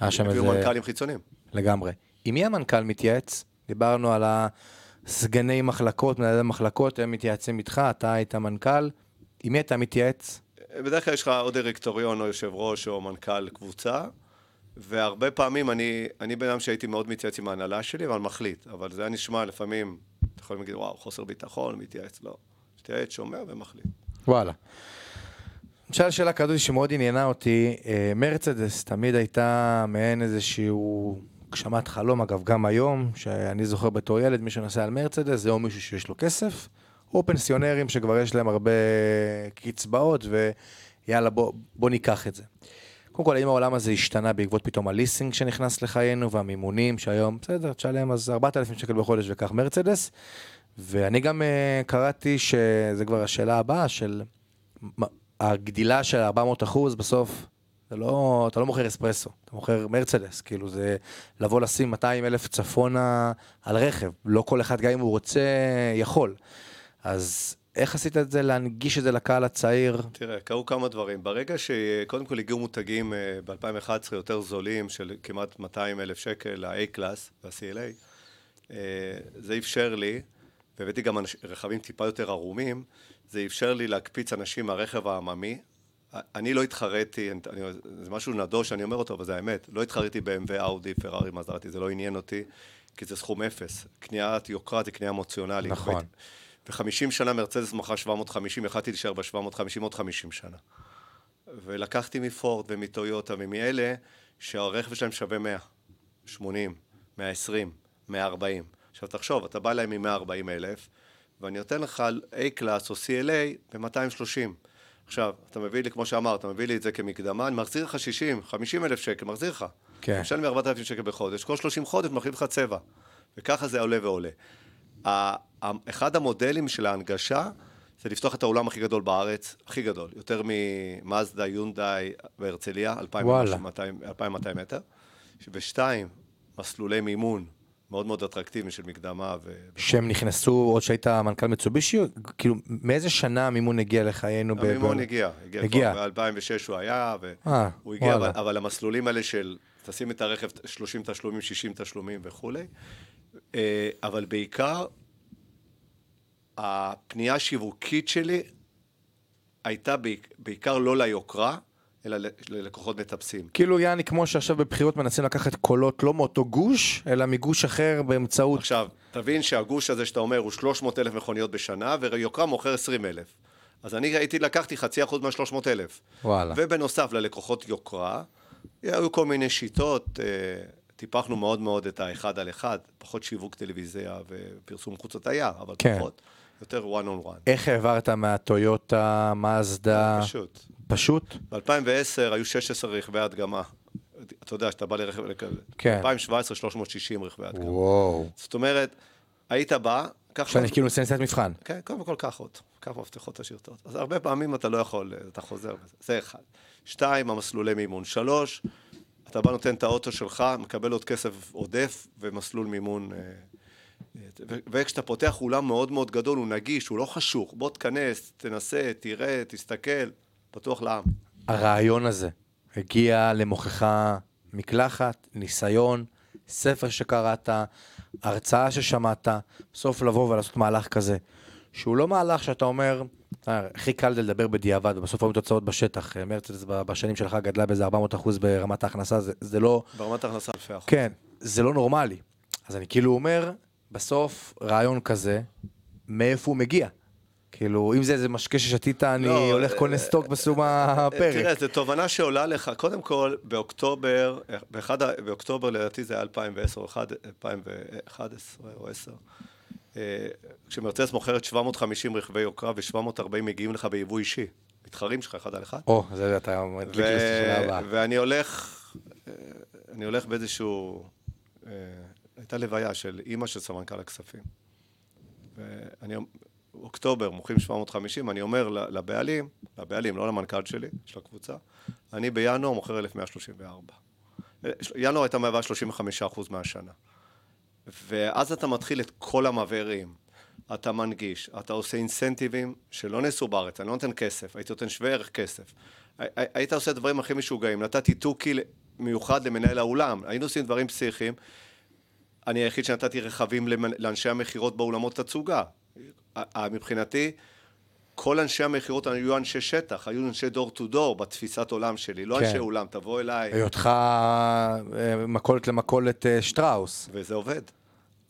היה שם הביאו איזה... מנכ"לים חיצוניים. לגמרי. עם מי המנכ"ל מתייעץ? דיברנו על הסגני מחלקות, מנהלי מחלקות, הם מתייעצים איתך, אתה היית מנכ"ל. עם מי אתה מתייעץ? בדרך כלל יש לך או דירקטוריון או יושב ראש או מנכ"ל קבוצה, והרבה פעמים אני, אני בן אדם שהייתי מאוד מתייעץ עם ההנהלה שלי, אבל מחליט. אבל זה היה נשמע לפעמים, אתה יכול להגיד, וואו, חוסר ביטחון, מתייעץ, לא. מתייעץ, שומע ומחליט. וואלה. נשאל שאלה כזאת שמאוד עניינה אותי, אה, מרצדס תמיד הייתה מעין איזשהו הגשמת חלום, אגב, גם היום, שאני זוכר בתור ילד, מי שנוסע על מרצדס זה או מישהו שיש לו כסף, או פנסיונרים שכבר יש להם הרבה קצבאות, ויאללה, בוא, בוא ניקח את זה. קודם כל, האם העולם הזה השתנה בעקבות פתאום הליסינג שנכנס לחיינו, והמימונים שהיום, בסדר, תשלם אז 4,000 שקל בחודש וקח מרצדס. ואני גם uh, קראתי שזה כבר השאלה הבאה של מה- הגדילה של 400 אחוז בסוף, זה לא, אתה לא מוכר אספרסו, אתה מוכר מרצדס, כאילו זה לבוא לשים 200 אלף צפונה על רכב, לא כל אחד גם אם הוא רוצה יכול. אז איך עשית את זה, להנגיש את זה לקהל הצעיר? תראה, קרו כמה דברים. ברגע שקודם כל הגיעו מותגים ב-2011 יותר זולים, של כמעט 200 אלף שקל, ה-A-Class וה-CLA, אה, זה אפשר לי, והבאתי גם רכבים טיפה יותר ערומים, זה אפשר לי להקפיץ אנשים מהרכב העממי. אני לא התחרתי, אני, אני- זה משהו נדוש, אני אומר אותו, אבל זה האמת. לא התחרתי ב-MV, אאודי, פרארי, מזרטי, זה לא עניין אותי, כי זה סכום אפס. קניית יוקרה זה קנייה אמוציונלית. נכון. ו-50 שנה מרצדס מכרה 750, יכלתי להישאר ב-750 עוד 50 שנה. ולקחתי מפורד ומטויוטה ומאלה שהרכב שלהם שווה 100, 80, 120, 140. עכשיו תחשוב, אתה בא להם עם 140 אלף, ואני נותן לך A-Class או CLA ב-230. עכשיו, אתה מביא לי, כמו שאמרת, אתה מביא לי את זה כמקדמה, אני מחזיר לך 60, 50 אלף שקל, מחזיר לך. כן. אתה משלם לי 4,000 שקל בחודש, כל 30 חודש מחליף לך צבע. וככה זה עולה ועולה. אחד המודלים של ההנגשה זה לפתוח את האולם הכי גדול בארץ, הכי גדול, יותר ממאזדה, יונדאי והרצליה, 2,200 וואלה. 2,200 מטר. ושתיים, מסלולי מימון מאוד מאוד אטרקטיביים של מקדמה. ו... שהם נכנסו עוד שהיית מנכ"ל מצובישי? כאילו, מאיזה שנה המימון הגיע לחיינו? המימון ב- הגיע, הגיע, הגיע. כבר ב-2006 הוא היה, אה, והוא הגיע, וואלה. אבל, אבל המסלולים האלה של תשים את הרכב 30 תשלומים, 60 תשלומים וכולי, אה, אבל בעיקר, הפנייה השיווקית שלי הייתה בעיק- בעיקר לא ליוקרה, אלא ללקוחות מטפסים. כאילו יעני כמו שעכשיו בבחירות מנסים לקחת קולות לא מאותו גוש, אלא מגוש אחר באמצעות... עכשיו, תבין שהגוש הזה שאתה אומר הוא 300 אלף מכוניות בשנה, ויוקרה מוכר 20 אלף. אז אני הייתי, לקחתי חצי אחוז מה-300 אלף. וואלה. ובנוסף ללקוחות יוקרה, היו כל מיני שיטות, אה, טיפחנו מאוד מאוד את האחד על אחד, פחות שיווק טלוויזיה ופרסום חוץ התייר, אבל כן. פחות, יותר one on one. איך העברת מהטויוטה, מאזדה? פשוט. פשוט? ב-2010 היו 16 רכבי הדגמה אתה יודע, שאתה בא לרכב, כן. 2017, 360 רכבי הדגמה. וואו. זאת אומרת, היית בא, קח... עכשיו אני כאילו עושה נסיעת מבחן. כן, קודם כל קח עוד, קח מפתחות האוטו. אז הרבה פעמים אתה לא יכול, אתה חוזר בזה, זה אחד. שתיים, המסלולי מימון. שלוש, אתה בא נותן את האוטו שלך, מקבל עוד כסף עודף ומסלול מימון. אה, ו- וכשאתה פותח אולם מאוד מאוד גדול, הוא נגיש, הוא לא חשוך. בוא תכנס, תנסה, תראה, תסתכל, פתוח לעם. הרעיון הזה הגיע למוכחה מקלחת, ניסיון, ספר שקראת, הרצאה ששמעת, בסוף לבוא ולעשות מהלך כזה, שהוא לא מהלך שאתה אומר, אה, הכי קל זה לדבר בדיעבד, ובסוף רואים תוצאות בשטח. אה, מרצדס בשנים שלך גדלה באיזה 400 אחוז ברמת ההכנסה, זה, זה לא... ברמת ההכנסה אלפי אחוז. כן, זה לא נורמלי. אז אני כאילו אומר, בסוף רעיון כזה, מאיפה הוא מגיע? כאילו, אם זה איזה משקה ששתית, אני לא, הולך אה, קונה סטוק בסיום הפרק. תראה, זו תובנה שעולה לך. קודם כל, באוקטובר, באחד, באוקטובר לדעתי זה היה 2010 או 2011 או 10. אה, כשמרצדס מוכרת 750 רכבי יוקרה ו-740 מגיעים לך ביבוא אישי. מתחרים שלך אחד על אחד. או, זה אתה מדליק לי את השאלה הבאה. ואני הולך, אה, אני הולך באיזשהו, אה, הייתה לוויה של אימא של סמנכ"ל הכספים. ואני, אוקטובר, מוכרים 750, אני אומר לבעלים, לבעלים, לא למנכ"ל שלי, של הקבוצה, אני בינואר מוכר 1134. אה, ינואר הייתה מהווה 35% מהשנה. ואז אתה מתחיל את כל המבערים, אתה מנגיש, אתה עושה אינסנטיבים שלא נעשו בארץ, אני לא נותן כסף, הייתי נותן שווה ערך כסף. הי- הי- היית עושה דברים הכי משוגעים, נתתי תוכי מיוחד למנהל האולם, היינו עושים דברים פסיכיים. אני היחיד שנתתי רכבים לאנשי המכירות באולמות תצוגה. מבחינתי, כל אנשי המכירות היו אנשי שטח, היו אנשי דור טו דור בתפיסת עולם שלי, לא כן. אנשי אולם, תבוא אליי, היותך אה, מכולת למכולת אה, שטראוס. וזה עובד.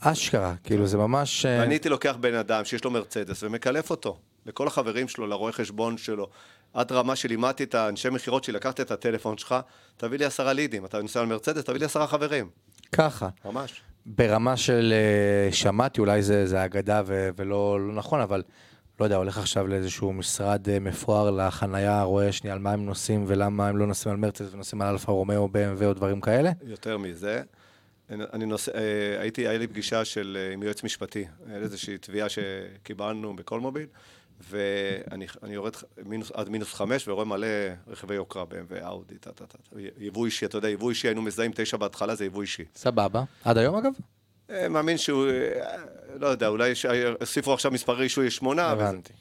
אשכרה, כאילו זה ממש... אה, ואני הייתי לוקח בן אדם שיש לו מרצדס ומקלף אותו. לכל החברים שלו, לרואה חשבון שלו. עד רמה שלימדתי את האנשי מכירות שלי, לקחת את הטלפון שלך, תביא לי עשרה לידים. אתה נוסע על מרצדס, תביא לי עשרה חברים. ככה. ממש. ברמה של אה, שמעתי, אולי זה, זה אגדה ו- ולא לא נכון, אבל לא יודע, הולך עכשיו לאיזשהו משרד אה, מפואר לחנייה, רואה שנייה על מה הם נוסעים ולמה הם לא נוסעים על מרצדס ונוסעים על אלפא רומיאו, BMW או דברים כאלה. יותר מזה. אני נוסע, אה, הייתי, היה לי פגישה של, אה, עם יועץ משפטי, היה איזושהי תביעה שקיבלנו בכל מוביל, ואני אני יורד מינוס, עד מינוס חמש ורואה מלא רכבי יוקרה, BMW, אאודי, טה טה טה. יבוא אישי, אתה יודע, יבוא אישי היינו מזהים תשע בהתחלה, זה יבוא אישי. סבבה. עד היום אגב? אה, מאמין שהוא, לא יודע, אולי הוסיפו עכשיו מספרי רישוי שמונה. וזה- הבנתי.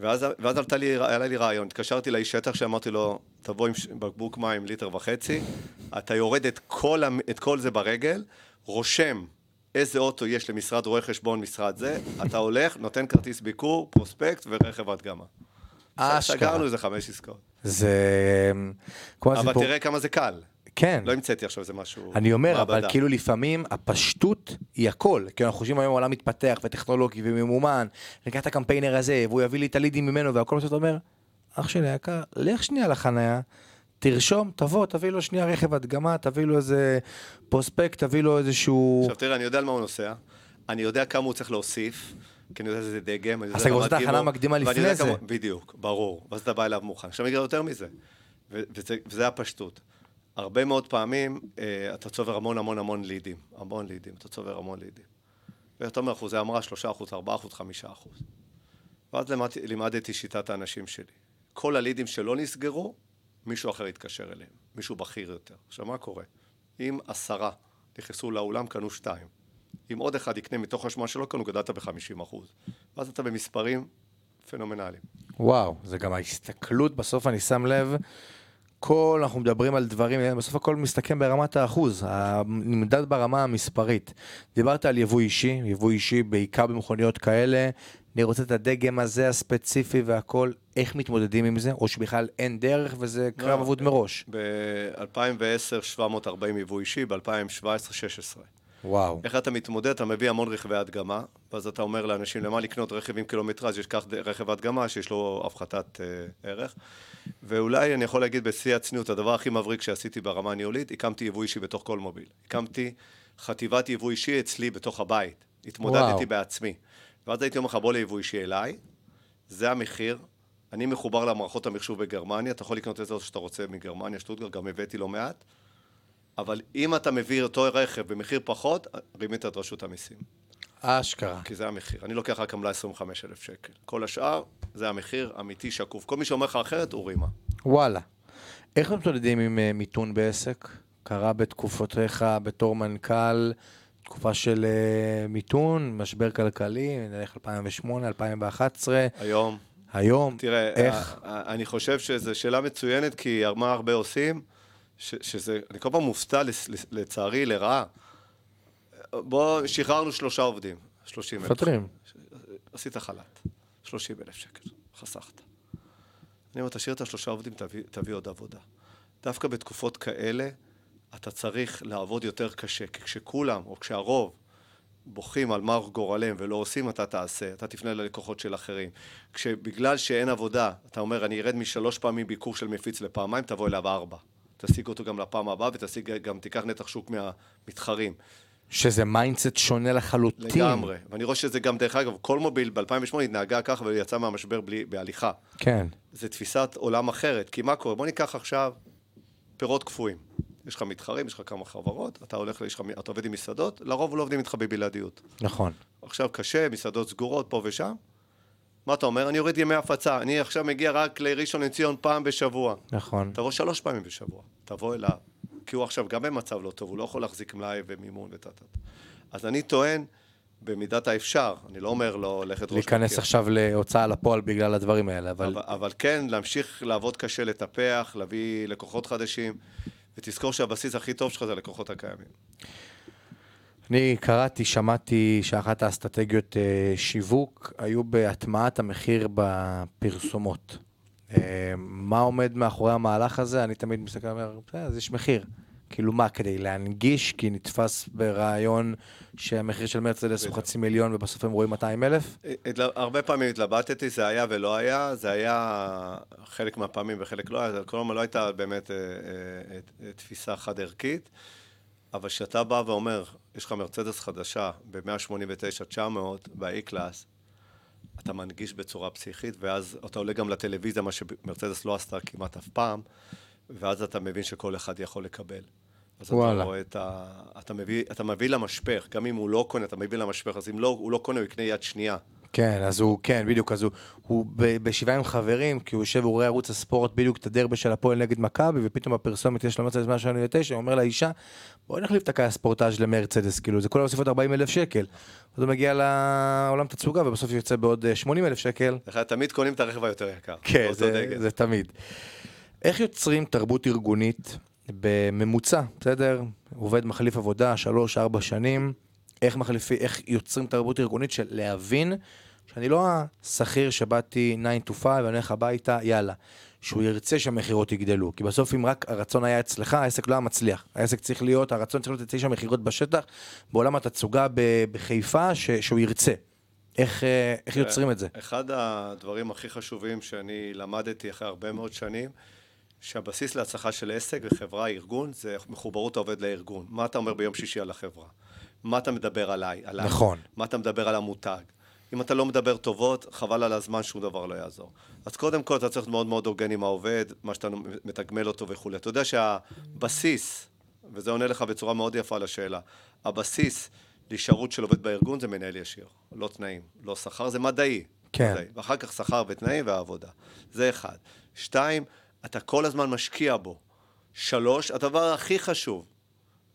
ואז, ואז עלתה לי, עלה לי רעיון, התקשרתי לאיש שטח שאמרתי לו, תבוא עם בקבוק מים ליטר וחצי, אתה יורד את כל, המ- את כל זה ברגל, רושם איזה אוטו יש למשרד רואי חשבון, משרד זה, אתה הולך, נותן כרטיס ביקור, פרוספקט ורכב הדגמה. אשכרה. סגרנו איזה חמש עסקאות. זה אבל הסיפור... תראה כמה זה קל. כן. לא המצאתי עכשיו איזה משהו... אני אומר, אבל מעבדה. כאילו לפעמים הפשטות היא הכל. כי אנחנו חושבים היום העולם מתפתח וטכנולוגי וממומן, ניקח את הקמפיינר הזה, והוא יביא לי את הלידים ממנו והכל בסוף אתה אומר, אח שלי היקר, לך שנייה לחניה, תרשום, תבוא, תביא לו שנייה רכב הדגמה, תביא לו איזה פרוספקט, תביא לו איזשהו... עכשיו תראה, אני יודע על מה הוא נוסע, אני יודע כמה הוא צריך להוסיף, כי אני יודע שזה דגם, אני יודע אז אתה עושה את ההכנה המקדימה לפני זה. כמה- בדיוק, ברור, ואז אתה בא אליו מוכן. עכשיו אני אגיד יותר מזה, ו- וזה, וזה הפשטות. הרבה מאוד פעמים אה, אתה צובר המון המון המון לידים, המון לידים, אתה צובר המון לידים. ואתה אומר, אחוזי המרה, שלושה אחוז, ארבעה אחוז, חמישה אחוז. ואז לימדתי, לימדתי שיטת האנשים שלי. כל הלידים שלא נסגרו, מישהו אחר יתקשר אליהם, מישהו בכיר יותר. עכשיו, מה קורה? אם עשרה נכנסו לאולם, קנו שתיים. אם עוד אחד יקנה מתוך השמונה שלא קנו, גדלת ב-50 אחוז. ואז אתה במספרים פנומנליים. וואו, זה גם ההסתכלות, בסוף אני שם לב, כל, אנחנו מדברים על דברים, בסוף הכל מסתכם ברמת האחוז, נמדד ברמה המספרית. דיברת על יבוא אישי, יבוא אישי בעיקר במכוניות כאלה, אני רוצה את הדגם הזה הספציפי והכל, איך מתמודדים עם זה, או שבכלל אין דרך וזה קרב לא. אבוד מראש. ב-2010, 740 יבוא אישי, ב-2017, 16. וואו. איך אתה מתמודד? אתה מביא המון רכבי הדגמה, ואז אתה אומר לאנשים, למה לקנות רכב עם קילומטראז' יש כך רכב הדגמה שיש לו הפחתת אה, ערך. ואולי אני יכול להגיד בשיא הצניעות, הדבר הכי מבריק שעשיתי ברמה הניהולית, הקמתי יבוא אישי בתוך כל מוביל. הקמתי חטיבת יבוא אישי אצלי בתוך הבית. התמודדתי וואו. בעצמי. ואז הייתי אומר לך, בוא ליבוא אישי אליי, זה המחיר. אני מחובר למערכות המחשוב בגרמניה, אתה יכול לקנות איזה אוטו שאתה רוצה מגרמניה, שטוטגרד, גם הבאתי לא מעט. אבל אם אתה מביא אותו רכב במחיר פחות, רימית את רשות המיסים. אשכרה. כי זה המחיר. אני לוקח רק עמלה 25,000 שקל. כל השאר, זה המחיר אמיתי, שקוף. כל מי שאומר לך אחרת, הוא רימה. וואלה. איך מתמודדים עם אה, מיתון בעסק? קרה בתקופותיך בתור מנכ"ל, תקופה של אה, מיתון, משבר כלכלי, נלך 2008, 2011. היום, היום, תראה, איך? ה- ה- אני חושב שזו שאלה מצוינת, כי מה הרבה עושים, ש- שזה, אני כל פעם מופתע, לצערי, לרעה. בוא, שחררנו שלושה עובדים, 30 אלף. מפטרים. עשית חל"ת, 30 אלף שקל, חסכת. אני אומר, תשאיר את השלושה עובדים, תביא, תביא עוד עבודה. דווקא בתקופות כאלה, אתה צריך לעבוד יותר קשה, כי כשכולם, או כשהרוב, בוכים על מר גורלם ולא עושים, אתה תעשה, אתה תפנה ללקוחות של אחרים. כשבגלל שאין עבודה, אתה אומר, אני ארד משלוש פעמים ביקור של מפיץ לפעמיים, תבוא אליו ארבע. תשיג אותו גם לפעם הבאה ותשיג גם, תיקח נתח שוק מהמתחרים. שזה mindset שונה לחלוטין. לגמרי. ואני רואה שזה גם, דרך אגב, כל מוביל ב-2008 התנהגה ככה ויצאה מהמשבר בלי, בהליכה. כן. זו תפיסת עולם אחרת. כי מה קורה? בוא ניקח עכשיו פירות קפואים. יש לך מתחרים, יש לך כמה חברות, אתה הולך, לך, אתה עובד עם מסעדות, לרוב לא עובדים איתך בבלעדיות. נכון. עכשיו קשה, מסעדות סגורות פה ושם. מה אתה אומר? אני יורד ימי הפצה, אני עכשיו מגיע רק לראשון לציון פעם בשבוע. נכון. תבוא שלוש פעמים בשבוע, תבוא אליו. כי הוא עכשיו גם במצב לא טוב, הוא לא יכול להחזיק מלאי ומימון וטה טה. אז אני טוען, במידת האפשר, אני לא אומר לו ללכת ראש להיכנס עכשיו להוצאה לפועל בגלל הדברים האלה, אבל... אבל, אבל כן, להמשיך לעבוד קשה, לטפח, להביא לקוחות חדשים, ותזכור שהבסיס הכי טוב שלך זה הלקוחות הקיימים. אני קראתי, שמעתי שאחת האסטרטגיות אה, שיווק היו בהטמעת המחיר בפרסומות. אה, מה עומד מאחורי המהלך הזה? אני תמיד מסתכל ואומר, "בסדר, אז יש מחיר. כאילו מה, כדי להנגיש, כי נתפס ברעיון שהמחיר של מרצדס הוא. חצי מיליון ובסוף הם רואים 200 אלף? התל- הרבה פעמים התלבטתי, זה היה ולא היה, זה היה חלק מהפעמים וחלק לא היה, זה כל הזמן לא הייתה באמת אה, אה, אה, תפיסה חד-ערכית, אבל כשאתה בא ואומר, יש לך מרצדס חדשה ב-189-900 ב-E-Class, אתה מנגיש בצורה פסיכית, ואז אתה עולה גם לטלוויזיה, מה שמרצדס לא עשתה כמעט אף פעם, ואז אתה מבין שכל אחד יכול לקבל. אז וואלה. אתה רואה את ה... אתה מביא, אתה מביא למשפך, גם אם הוא לא קונה, אתה מביא למשפך, אז אם לא, הוא לא קונה, הוא יקנה יד שנייה. כן, אז הוא, כן, בדיוק, אז הוא, הוא ב- בשבעה עם חברים, כי הוא יושב והוא רואה ערוץ הספורט בדיוק את הדרבי של הפועל נגד מכבי, ופתאום בפרסומת יש לו מרצדס 189, הוא אומר לאישה, בואי נחליף את הכאי הספורטאז' למרצדס, כאילו, זה כל הוסיף עוד 40 אלף שקל. אז הוא מגיע לעולם תצוגה, ובסוף יוצא בעוד 80 אלף שקל. לך תמיד קונים את הרכב היותר יקר. כן, זה. זה תמיד. איך יוצרים תרבות ארגונית בממוצע, בסדר? עובד מחליף עבודה, שלוש, ארבע שנים, איך, מחליפי, איך יוצרים תרבות ארגונית של להבין שאני לא השכיר שבאתי 9 to 5 ואני הולך הביתה, יאללה. שהוא ירצה שהמכירות יגדלו. כי בסוף אם רק הרצון היה אצלך, העסק לא היה מצליח. העסק צריך להיות, הרצון צריך להיות אצלי שהמכירות בשטח, בעולם התצוגה בחיפה, ש- שהוא ירצה. איך, אה, איך יוצרים את זה? אחד הדברים הכי חשובים שאני למדתי אחרי הרבה מאוד שנים, שהבסיס להצלחה של עסק וחברה, ארגון, זה מחוברות העובד לארגון. מה אתה אומר ביום שישי על החברה? מה אתה מדבר עליי? עליי? נכון. מה אתה מדבר על המותג? אם אתה לא מדבר טובות, חבל על הזמן, שום דבר לא יעזור. אז קודם כל אתה צריך להיות מאוד מאוד הוגן עם העובד, מה שאתה מתגמל אותו וכולי. אתה יודע שהבסיס, וזה עונה לך בצורה מאוד יפה לשאלה, הבסיס להישארות של עובד בארגון זה מנהל ישיר, לא תנאים, לא שכר, זה מדעי. כן. מדעי. ואחר כך שכר ותנאים והעבודה. זה אחד. שתיים, אתה כל הזמן משקיע בו. שלוש, הדבר הכי חשוב,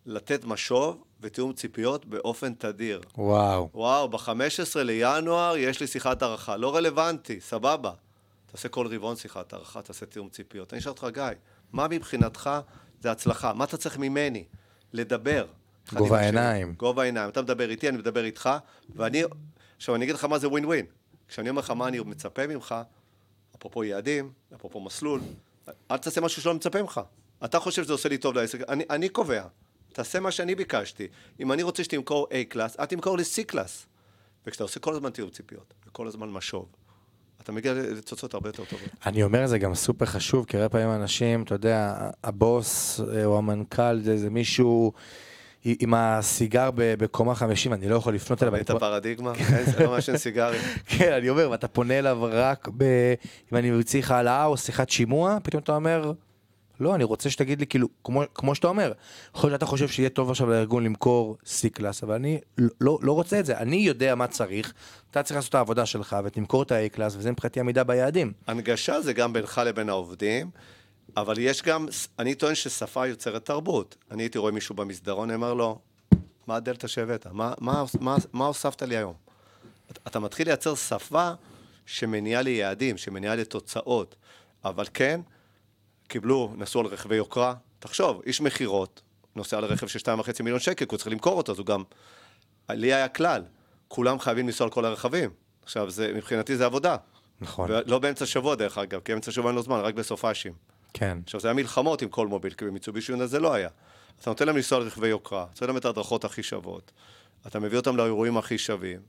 לתת משוב ותיאום ציפיות באופן תדיר. וואו. וואו, ב-15 לינואר יש לי שיחת הערכה. לא רלוונטי, סבבה. תעשה כל רבעון שיחת הערכה, תעשה תיאום ציפיות. אני אשאל אותך, גיא, מה מבחינתך זה הצלחה? מה אתה צריך ממני? לדבר. גובה. העיניים. גובה העיניים. אתה מדבר איתי, אני מדבר איתך, ואני... עכשיו, אני אגיד לך מה זה ווין ווין. כשאני אומר לך מה אני מצפה ממך, אפרופו יעדים, אפרופו מסלול, אל תעשה משהו שלא מצפה ממך. אתה חושב שזה עושה לי טוב לעסק, אני, אני קובע. תעשה מה שאני ביקשתי. אם אני רוצה שתמכור A Class, אל תמכור לי C Class. וכשאתה עושה כל הזמן תיאום ציפיות, וכל הזמן משוב, אתה מגיע לתוצאות הרבה יותר טובות. אני אומר זה גם סופר חשוב, כי הרבה פעמים אנשים, אתה יודע, הבוס אה, או המנכ"ל זה, זה מישהו עם הסיגר בקומה 50, אני לא יכול לפנות אליו. ראית אני- פרדיגמה? אין, זה לא מעשן סיגרים. <laughs> כן, אני אומר, ואתה פונה אליו רק ב... אם אני לך העלאה או שיחת שימוע, פתאום אתה אומר, לא, אני רוצה שתגיד לי, כאילו, כמו, כמו שאתה אומר, יכול להיות שאתה חושב שיהיה טוב עכשיו לארגון למכור C-Class, אבל אני לא, לא רוצה את זה. אני יודע מה צריך, אתה צריך לעשות את העבודה שלך ותמכור את ה-A-Class, וזה מבחינתי עמידה ביעדים. הנגשה זה גם בינך לבין העובדים, אבל יש גם, אני טוען ששפה יוצרת תרבות. אני הייתי רואה מישהו במסדרון, אני אומר לו, מה הדלתא שהבאת? מה, מה, מה, מה הוספת לי היום? אתה מתחיל לייצר שפה שמניעה ליעדים, שמניעה לתוצאות, אבל כן, קיבלו, נסעו על רכבי יוקרה. תחשוב, איש מכירות, נוסע על רכב של 2.5 מיליון שקל, כי הוא צריך למכור אותו, אז הוא גם... לי היה כלל, כולם חייבים לנסוע על כל הרכבים. עכשיו, זה, מבחינתי זה עבודה. נכון. ולא באמצע השבוע, דרך אגב, כי באמצע השבוע אין לו זמן, רק בסופאשים. כן. עכשיו, זה היה מלחמות עם כל מוביל, כי במיצובישי יונה זה לא היה. אתה נותן להם לנסוע על רכבי יוקרה, נותן להם את ההדרכות הכי שוות, אתה מביא אותם לאירועים הכי שווים,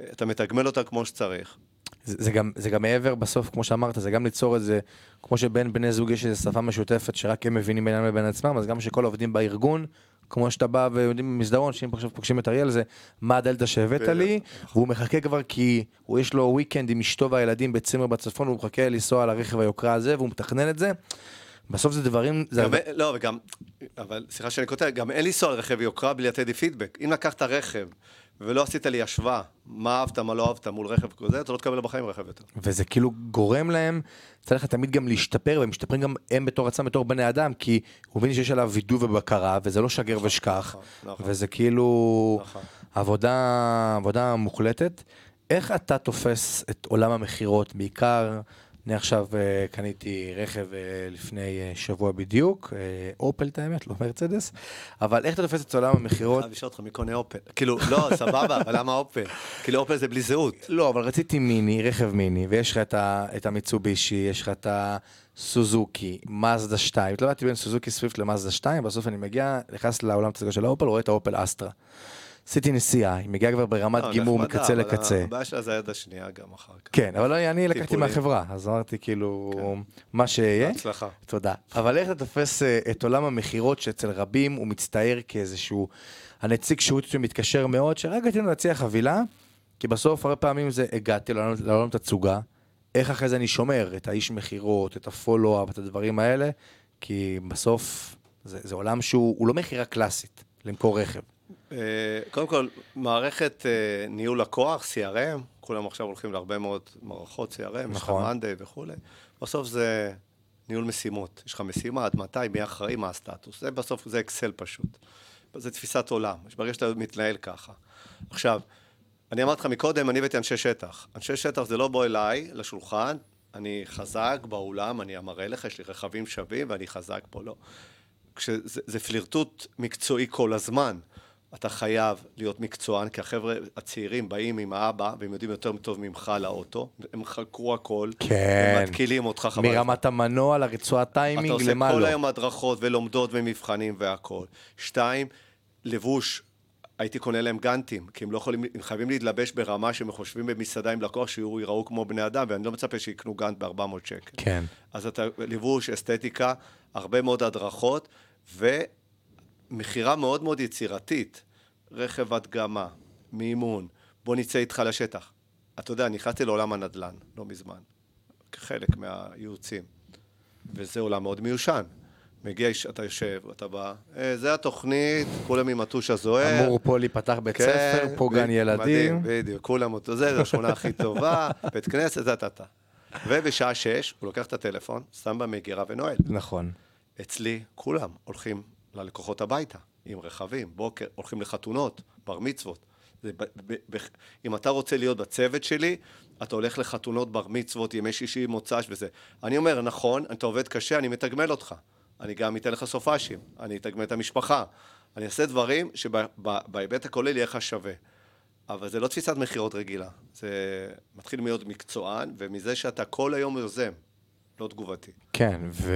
אתה מתגמל אותם כמו שצריך. זה, זה, גם, זה גם מעבר בסוף, כמו שאמרת, זה גם ליצור איזה, כמו שבין בני זוג יש איזו שפה משותפת שרק הם מבינים בינם לבין עצמם, אז גם שכל העובדים בארגון, כמו שאתה בא ויודעים במסדרון, שאם עכשיו פוגשים את אריאל, זה מה הדלתא שהבאת לי, והוא מחכה כבר כי הוא יש לו וויקנד עם אשתו והילדים בצימר בצפון, והוא מחכה לנסוע על הרכב היוקרה הזה, והוא מתכנן את זה. בסוף זה דברים... זה גם, לא, וגם, אבל סליחה שאני כותב, גם אין לנסוע על רכב יוקרה בלי לתת לי פידבק. אם לקחת רכב ולא עשית לי השוואה, מה אהבת, מה לא אהבת מול רכב כזה, אתה לא תקבל בחיים רכב יותר. וזה כאילו גורם להם, צריך תמיד גם להשתפר, והם משתפרים גם הם בתור עצמם, בתור בני אדם, כי הוא מבין שיש עליו וידוא ובקרה, וזה לא שגר ושכח, נכון, נכון. וזה כאילו נכון. עבודה, עבודה מוחלטת. איך אתה תופס את עולם המכירות, בעיקר אני עכשיו uh, קניתי רכב uh, לפני uh, שבוע בדיוק, אופל את האמת, לא מרצדס, אבל איך אתה תופס את עולם המכירות? חייב לשאול אותך מי קונה אופל. כאילו, לא, <laughs> סבבה, אבל למה אופל? כאילו אופל זה בלי זהות. לא, אבל רציתי מיני, רכב מיני, ויש לך את, המיצובישי, יש לך את הסוזוקי, מזדה 2, התלבטתי בין סוזוקי סוויפט למזדה 2, בסוף אני מגיע, נכנס לעולם של האופל, רואה את האופל אסטרה. עשיתי נסיעה, היא מגיעה כבר ברמת לא, גימור מקצה אבל לקצה. הבעיה שלה זה היד השנייה גם אחר כך. כן, אבל אני, אני לקחתי. מהחברה, אז אמרתי כאילו, כן. מה שיהיה. בהצלחה. תודה. אבל איך אתה תופס אה, את עולם המכירות שאצל רבים הוא מצטייר כאיזשהו, הנציג שירות שמתקשר מאוד, שרק רצינו להציע חבילה, כי בסוף הרבה פעמים זה הגעתי לעולם תצוגה, איך אחרי זה אני שומר את האיש מכירות, את הפולו-אפ, את הדברים האלה, כי בסוף זה, זה עולם שהוא הוא לא מכירה קלאסית, למכור רכב. אה, קודם כל, מערכת אה, ניהול לקוח, CRM, כולם עכשיו הולכים להרבה מאוד מערכות CRM, יש לך נכון. מאנדיי וכולי. בסוף זה ניהול משימות. יש לך משימה, עד מתי, מי אחראי, מה הסטטוס. זה בסוף, זה אקסל פשוט. זה תפיסת עולם. ברגע שאתה מתנהל ככה. עכשיו, אני אמרתי לך מקודם, אני הבאתי אנשי שטח. אנשי שטח זה לא בוא אליי, לשולחן, אני חזק באולם, אני אמראה לך, יש לי רכבים שווים ואני חזק פה, לא. כשזה זה פלירטוט מקצועי כל הזמן. אתה חייב להיות מקצוען, כי החבר'ה הצעירים באים עם האבא, והם יודעים יותר טוב ממך לאוטו, הם חקרו הכל, כן. הם מתקילים אותך חבל. מרמת המנוע לרצועת אתה טיימינג, עושה למה כל לא. היום הדרכות ולומדות ומבחנים והכל. שתיים, לבוש, הייתי קונה להם גאנטים, כי הם לא יכולים, הם חייבים להתלבש ברמה שהם חושבים במסעדה עם לקוח שיראו כמו בני אדם, ואני לא מצפה שיקנו גאנט ב-400 שקל. כן. אז אתה, לבוש, אסתטיקה, הרבה מאוד הדרכות, ומכירה מאוד מאוד יצירתית. רכב הדגמה, מימון, בוא נצא איתך לשטח. אתה יודע, נכנסתי לעולם הנדל"ן לא מזמן, כחלק מהייעוצים, וזה עולם מאוד מיושן. מגיע, אתה יושב, אתה בא, "אה, זה התוכנית, כולם עם הטוש הזוהר. אמור פה להיפתח בית כן, ספר, פה גן ילדים. מדהים, בדיוק, כולם אותו, זה, זה השכונה הכי טובה, <laughs> בית כנסת, זה אתה. ובשעה שש, הוא לוקח את הטלפון, שם במגירה ונועל. נכון. אצלי כולם הולכים ללקוחות הביתה, עם רכבים, בוקר, הולכים לחתונות, בר מצוות. זה ב, ב, ב, אם אתה רוצה להיות בצוות שלי, אתה הולך לחתונות, בר מצוות, ימי שישי, מוצ"ש וזה. אני אומר, נכון, אתה עובד קשה, אני מתגמל אותך. אני גם אתן לך סופאשים, אני אתגמל את המשפחה. אני אעשה דברים שבהיבט הכולל יהיה לך שווה. אבל זה לא תפיסת מכירות רגילה. זה מתחיל להיות מקצוען, ומזה שאתה כל היום יוזם, לא תגובתי. כן, ו...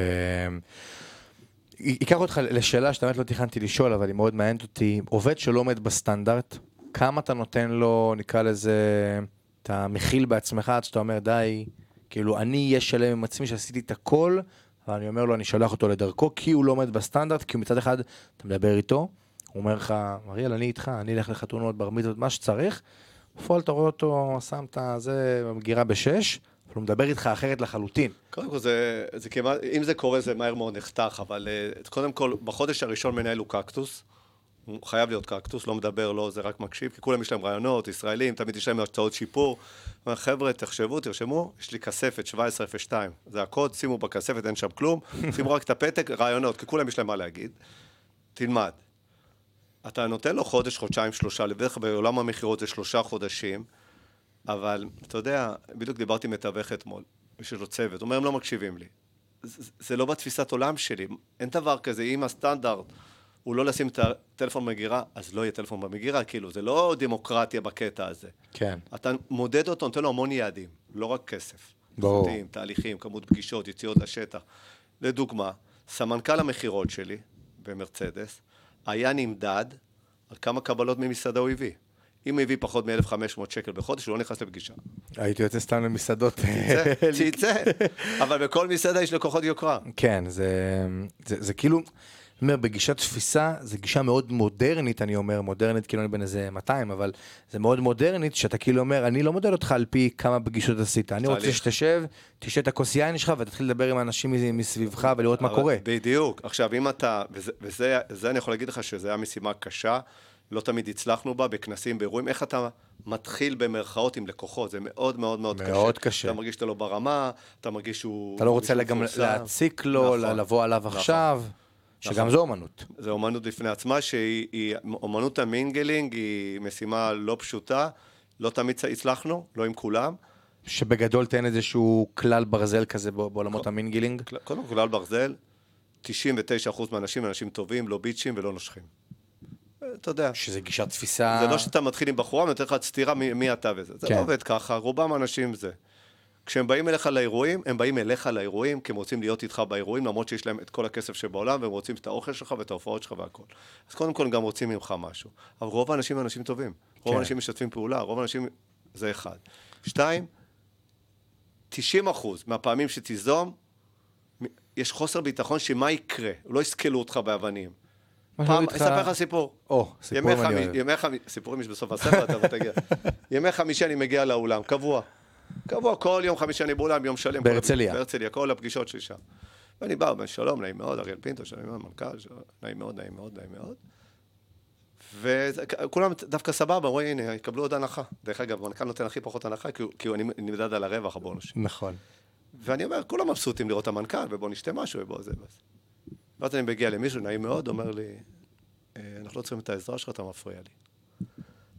ייקח אותך לשאלה שאתה באמת לא תכננתי לשאול, אבל היא מאוד מעניינת אותי. עובד שלא עומד בסטנדרט, כמה אתה נותן לו, נקרא לזה, אתה מכיל בעצמך עד שאתה אומר, די, כאילו, אני אהיה שלם עם עצמי שעשיתי את הכל, אבל אני אומר לו, אני שולח אותו לדרכו, כי הוא לא עומד בסטנדרט, כי הוא מצד אחד, אתה מדבר איתו, הוא אומר לך, אריאל, אני איתך, אני אלך לחתונות, בר מצוות, מה שצריך. בפועל אתה רואה אותו, שם את זה במגירה בשש, אבל הוא מדבר איתך אחרת לחלוטין. קודם כל, זה, זה כמעט, אם זה קורה, זה מהר מאוד נחתך, אבל uh, קודם כל, בחודש הראשון מנהל הוא קקטוס. הוא חייב להיות קקטוס, לא מדבר, לא, זה רק מקשיב, כי כולם יש להם רעיונות, ישראלים, תמיד יש להם הצעות שיפור. אומר, חבר'ה, תחשבו, תרשמו, יש לי כספת 1702, זה הקוד, שימו בכספת, אין שם כלום, <laughs> שימו רק את הפתק, רעיונות, כי כולם יש להם מה להגיד. תלמד. אתה נותן לו חודש, חודשיים, שלושה, לבדרך כלל בעולם המכירות זה שלושה חודשים, אבל אתה יודע, בדיוק דיברתי עם מתווך אתמול, יש לו צוות, הוא אומר, הם לא מקשיבים לי. זה, זה לא בתפיסת עולם שלי, אין דבר כזה, אם הסטנדרט הוא לא לשים את הטלפון במגירה, אז לא יהיה טלפון במגירה, כאילו, זה לא דמוקרטיה בקטע הזה. כן. אתה מודד אותו, נותן לו המון יעדים, לא רק כסף. ברור. איכותיים, תהליכים, כמות פגישות, יציאות לשטח. לדוגמה, סמנכ"ל המכירות שלי במרצדס היה נמדד על כמה קבלות ממסעדה הוא הביא. אם הוא הביא פחות מ-1,500 שקל בחודש, הוא לא נכנס לפגישה. הייתי יוצא סתם למסעדות. שיצא, שיצא. <laughs> אבל בכל מסעדה יש לקוחות יוקרה. כן, זה, זה, זה כאילו, אני אומר, בגישת תפיסה, זו גישה מאוד מודרנית, אני אומר, מודרנית כאילו אני בן איזה 200, אבל זה מאוד מודרנית, שאתה כאילו אומר, אני לא מודד אותך על פי כמה פגישות עשית, אני רוצה. שתשב, תשתה את הכוס יין שלך ותתחיל לדבר עם אנשים מסביבך ולראות מה קורה. בדיוק. עכשיו, אם אתה, וזה, וזה זה אני יכול להגיד לך שזו הייתה משימה קשה, לא תמיד הצלחנו בה, בכנסים, באירועים, איך אתה מתחיל במרכאות עם לקוחות, זה מאוד מאוד מאוד קשה. מאוד קשה. אתה מרגיש שאתה לא ברמה, אתה מרגיש שהוא... אתה לא רוצה גם. להציק לו, נכון, לבוא עליו נכון. עכשיו, שגם נכון. זו אומנות. זו אומנות בפני עצמה, שהיא, היא- אומנות המינגלינג היא משימה לא פשוטה, לא תמיד הצלחנו, לא עם כולם. שבגדול תן איזשהו כלל ברזל כזה בע- בעולמות המינגלינג. קודם כל, על ברזל, 99% מהאנשים הם אנשים טובים, לא ביצ'ים ולא נושכים. אתה יודע, שזה גישת תפיסה... זה לא שאתה מתחיל עם בחורה ונותן לך סטירה מי, מי אתה וזה. זה כן. לא עובד ככה, רובם אנשים זה. כשהם באים אליך לאירועים, הם באים אליך לאירועים, כי הם רוצים להיות איתך באירועים, למרות שיש להם את כל הכסף שבעולם, והם רוצים את האוכל שלך ואת ההופעות שלך והכל. אז קודם כל הם גם רוצים ממך משהו. אבל רוב האנשים הם אנשים טובים. רוב כן. האנשים משתפים פעולה, רוב האנשים... זה אחד. שתיים, 90 אחוז מהפעמים שתיזום, יש חוסר ביטחון שמה יקרה, לא יסקלו אותך באבנים. פעם, אני אספר לך סיפור. או, סיפור אני חמי- אוהב. ימי חמי... סיפורים יש בסוף הספר, אתה תגיע. <laughs> ימי חמישי אני מגיע לאולם, קבוע. קבוע, כל יום חמישי אני באולם, יום שלם. בהרצליה. בהרצליה, כל הפגישות שלי שם. ואני בא, אומר, שלום, נעים מאוד, אריאל פינטו, שלום מאוד, מנכ"ל, שלום, נעים מאוד, נעים מאוד, נעים מאוד. וכולם דווקא סבבה, רואים, הנה, יקבלו עוד הנחה. דרך אגב, המנכ"ל נותן הכי פחות הנחה, כי אני נמדד על הרווח הבונוס. נכון. ואני אומר, כולם מבסוטים לראות את המנכ"ל, ובוא נשתה משהו, ובוא זה וזה. ואז אני מגיע למישהו, נעים מאוד, אומר לי, "אה, אנחנו לא צריכים את העזרה שלך, אתה מפריע לי.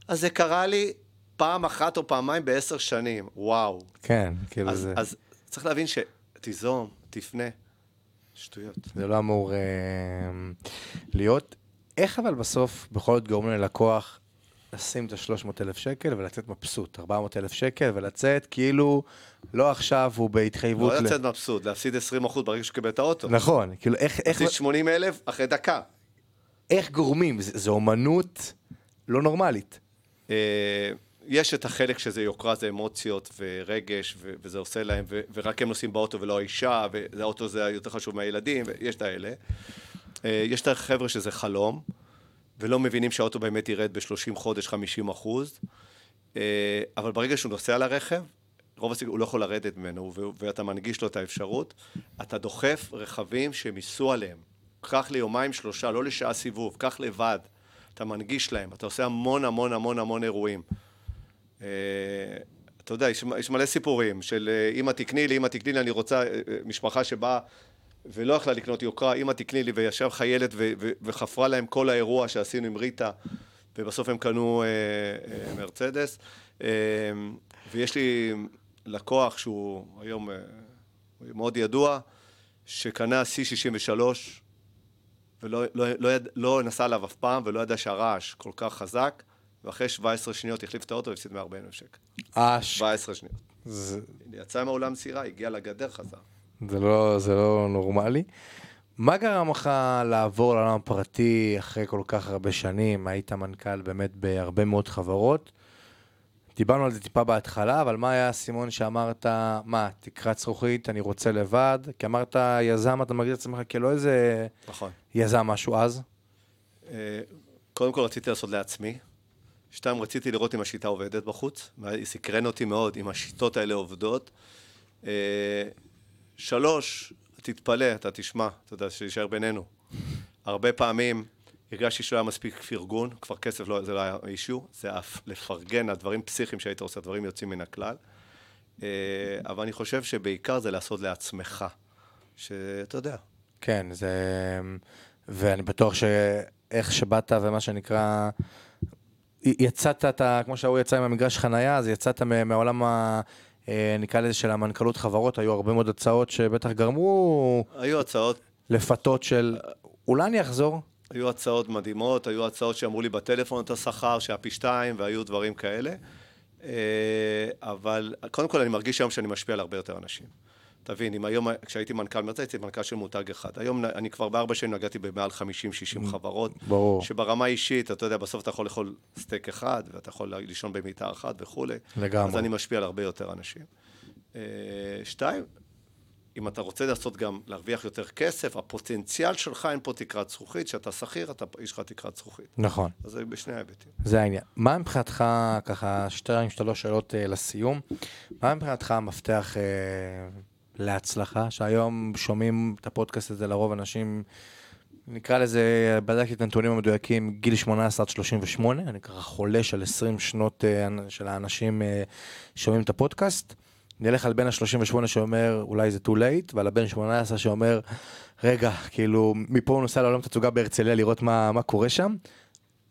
אז זה קרה לי פעם אחת או פעמיים בעשר שנים, וואו. כן, כאילו אז, זה... אז צריך להבין שתיזום, תפנה, שטויות. זה לא אמור אה, להיות. איך אבל בסוף בכל זאת גורמים ללקוח לשים את ה-300,000 שקל ולצאת מבסוט, 400,000 שקל ולצאת כאילו לא עכשיו הוא בהתחייבות. לא ל- לצאת מבסוט, להפסיד 20% ברגע שקיבל את האוטו. נכון, כאילו איך, איך, להפסיד 80 אלף אחרי דקה. איך גורמים? זה- זו אומנות לא נורמלית. אה, יש את החלק שזה יוקרה, זה אמוציות ורגש, ו- וזה עושה להם, ו- ורק הם נוסעים באוטו ולא האישה, והאוטו זה יותר חשוב מהילדים, ויש את האלה. אה, יש את החבר'ה שזה חלום, ולא מבינים שהאוטו באמת ירד ב-30 חודש 50 אחוז, אה, אבל ברגע שהוא נוסע לרכב, רוב הסיכוי, הוא לא יכול לרדת ממנו, ואתה מנגיש לו את האפשרות, אתה דוחף רכבים שהם ייסעו עליהם. קח ליומיים שלושה, לא לשעה סיבוב, קח לבד. אתה מנגיש להם, אתה עושה המון המון המון המון אירועים. אה, אתה יודע, יש, מלא סיפורים של אה, אמא תקני לי, אמא תקני לי, אני רוצה משפחה שבאה ולא יכלה לקנות יוקרה, אמא תקני לי, וישב חיילת ו- ו- וחפרה להם כל האירוע שעשינו עם ריטה, ובסוף הם קנו אה, אה, מרצדס. אה, ויש לי לקוח שהוא היום אה, מאוד ידוע, שקנה C63, ולא לא, לא, יד, לא נסע עליו אף פעם, ולא ידע שהרעש כל כך חזק, ואחרי 17 שניות החליף את האוטו והפסיד 140 אלף שקל. אש. 17 שניות. זה, יצא מהאולם סירה, הגיע לגדר, חזר. זה, לא, זה לא נורמלי. מה גרם לך לעבור לעולם הפרטי אחרי כל כך הרבה שנים? היית מנכ"ל באמת בהרבה מאוד חברות. דיברנו על זה טיפה בהתחלה, אבל מה היה האסימון שאמרת, מה, תקרת זכוכית, אני רוצה לבד? כי אמרת יזם, אתה מגדיר את עצמך כלא איזה נכון. יזם משהו אז. אה, קודם כל רציתי לעשות לעצמי. שתיים, רציתי לראות אם השיטה עובדת בחוץ. היא סקרן אותי מאוד אם השיטות האלה עובדות. שלוש, תתפלא, אתה תשמע, אתה יודע, שישאר בינינו. הרבה פעמים הרגשתי שלא היה מספיק פרגון, כבר כסף לא, זה לא היה אישיו, זה אף לפרגן על דברים פסיכיים שהיית עושה, דברים יוצאים מן הכלל. אה, אבל אני חושב שבעיקר זה לעשות לעצמך, שאתה יודע. כן, זה... ואני בטוח שאיך שבאת ומה שנקרא... יצאת, אתה, כמו שההוא יצא עם המגרש חנייה, אז יצאת מעולם ה... אה, נקרא לזה של המנכ"לות חברות, היו הרבה מאוד הצעות שבטח גרמו... היו הצעות... לפתות של אולי אני אחזור. היו הצעות מדהימות, היו הצעות שאמרו לי בטלפון את השכר, שהיה פי שתיים, והיו דברים כאלה. אה, אבל קודם כל אני מרגיש היום שאני משפיע על הרבה יותר אנשים. תבין, אם היום, כשהייתי מנכ"ל מרצה, הייתי מנכ"ל של מותג אחד. היום אני כבר בארבע שנים נגעתי במעל 50-60 חברות. ברור. שברמה אישית, אתה יודע, בסוף אתה יכול לאכול סטייק אחד, ואתה יכול לישון במיטה אחת וכולי. לגמרי. אז אני משפיע על הרבה יותר אנשים. אה, שתיים, אם אתה רוצה לעשות גם, להרוויח יותר כסף, הפוטנציאל שלך אין פה תקרת זכוכית, כשאתה שכיר, אתה, יש לך תקרת זכוכית. נכון. אז זה בשני ההיבטים. זה העניין. מה מבחינתך, ככה, שתיים, שלוש שאלות אה, לסיום, מה מבחינתך המפתח אה, להצלחה, שהיום שומעים את הפודקאסט הזה לרוב אנשים, נקרא לזה, בדקתי את הנתונים המדויקים, גיל 18 עד 38, אני ככה חולש על 20 שנות אה, של האנשים אה, שומעים את הפודקאסט. נלך על בן ה-38 שאומר, אולי זה too late, ועל הבן 18 שאומר, רגע, כאילו, מפה הוא נוסע לעולם תצוגה בהרצליה לראות מה, מה קורה שם.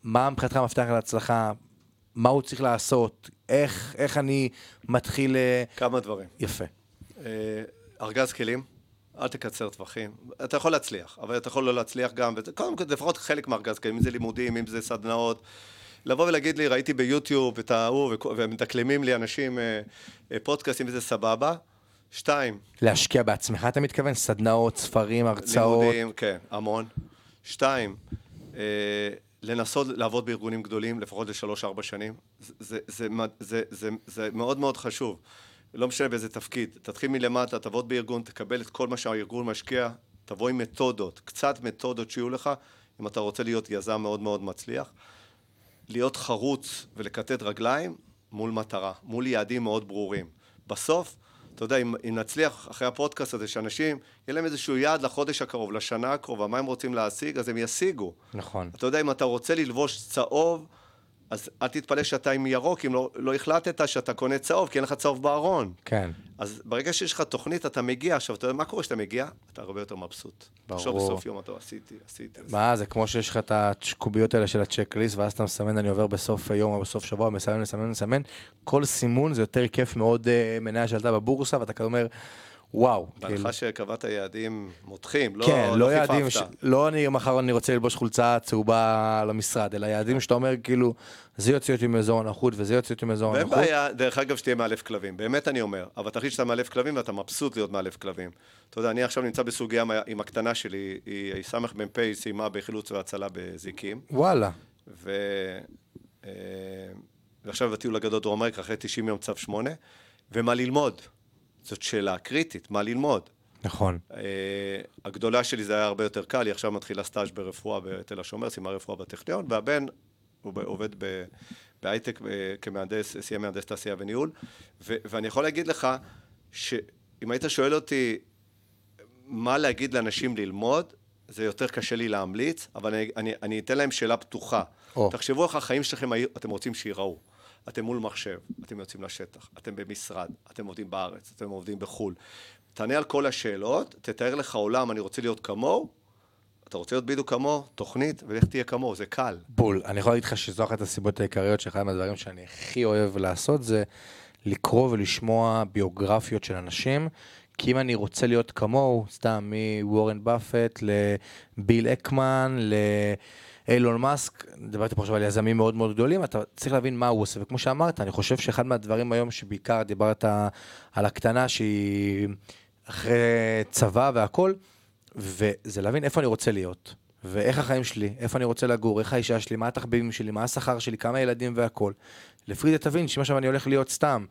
מה מבחינתך המפתח להצלחה? מה הוא צריך לעשות? איך, איך אני מתחיל... אה, כמה דברים. יפה. אה, ארגז כלים, אל תקצר טווחים. אתה יכול להצליח, אבל אתה יכול לא להצליח גם, קודם כל, לפחות חלק מארגז כלים, אם זה לימודים, אם זה סדנאות. לבוא ולהגיד לי, ראיתי ביוטיוב את ההוא, ומדקלמים לי אנשים אה, אה, פודקאסטים, וזה סבבה. שתיים. להשקיע בעצמך, אתה מתכוון? סדנאות, ספרים, הרצאות? לימודים, כן, המון. שתיים, לנסות לעבוד בארגונים גדולים, לפחות לשלוש-ארבע שנים. זה, זה, זה, זה, זה, זה מאוד מאוד חשוב. לא משנה באיזה תפקיד, תתחיל מלמטה, תעבוד בארגון, תקבל את כל מה שהארגון משקיע, תבוא עם מתודות, קצת מתודות שיהיו לך, אם אתה רוצה להיות יזם מאוד מאוד מצליח. להיות חרוץ ולכתת רגליים מול מטרה, מול יעדים מאוד ברורים. בסוף, אתה יודע, אם, אם נצליח אחרי הפודקאסט הזה, שאנשים, יהיה להם איזשהו יעד לחודש הקרוב, לשנה הקרובה, מה הם רוצים להשיג, אז הם ישיגו. נכון. אתה יודע, אם אתה רוצה ללבוש צהוב, אז אל תתפלא שאתה עם ירוק, אם לא, לא החלטת שאתה קונה צהוב, כי אין לך צהוב בארון. כן. אז ברגע שיש לך תוכנית, אתה מגיע. עכשיו, אתה יודע מה קורה כשאתה מגיע? אתה הרבה יותר מבסוט. ברור. עכשיו בסוף יום אתה עשיתי, עשיתי. מה, זה כמו שיש לך את הקוביות האלה של הצ'קליסט, ואז אתה מסמן, אני עובר בסוף יום או בסוף שבוע, מסמן, מסמן, מסמן. כל סימון זה יותר כיף מאוד uh, מניה שעלתה בבורסה, ואתה כזה אומר... וואו. בהנחה כאילו... שקבעת יעדים מותחים, לא, כן, לא, לא יעדים, ש... לא אני מחר אני רוצה ללבוש חולצה צהובה למשרד, אלא יעדים שאתה אומר כאילו, זה יוציא אותי מאזור הנוחות וזה יוציא אותי מאזור הנוחות. ואין בעיה, דרך אגב, שתהיה מאלף כלבים, באמת אני אומר, אבל תחליט שאתה מאלף כלבים ואתה מבסוט להיות מאלף כלבים. אתה יודע, אני עכשיו נמצא בסוגיה עם הקטנה שלי, היא סמ"פ סיימה בחילוץ והצלה בזיקים. וואלה. ו... אה, ועכשיו בטיול הגדול דרום אמריקה, אחרי 90 יום צו 8, ומה ללמוד. זאת שאלה קריטית, מה ללמוד. נכון. Uh, הגדולה שלי זה היה הרבה יותר קל, היא עכשיו מתחילה סטאז' ברפואה בתל השומר, סיימה רפואה בטכניון, והבן, הוא עובד בהייטק כמהנדס, סיים מהנדס תעשייה וניהול, ו- ואני יכול להגיד לך, שאם היית שואל אותי מה להגיד לאנשים ללמוד, זה יותר קשה לי להמליץ, אבל אני, אני, אני אתן להם שאלה פתוחה. Oh. תחשבו איך החיים שלכם אתם רוצים שייראו. אתם מול מחשב, אתם יוצאים לשטח, אתם במשרד, אתם עובדים בארץ, אתם עובדים בחו"ל. תענה על כל השאלות, תתאר לך עולם, אני רוצה להיות כמוהו, אתה רוצה להיות בדיוק כמוהו, תוכנית, ולך תהיה כמוהו, זה קל. בול. אני יכול להגיד לך שזו אחת הסיבות העיקריות שאחד מהדברים שאני הכי אוהב לעשות זה לקרוא ולשמוע ביוגרפיות של אנשים, כי אם אני רוצה להיות כמוהו, סתם מוורן באפט לביל אקמן, ל... אילון מאסק, דיברתי פה עכשיו על יזמים מאוד מאוד גדולים, אתה צריך להבין מה הוא עושה, וכמו שאמרת, אני חושב שאחד מהדברים היום שבעיקר דיברת על הקטנה שהיא אחרי צבא והכל, וזה להבין איפה אני רוצה להיות, ואיך החיים שלי, איפה אני רוצה לגור, איך האישה שלי, מה התחביבים שלי, מה השכר שלי, כמה ילדים והכל. לפי זה תבין שאם עכשיו אני הולך להיות סתם,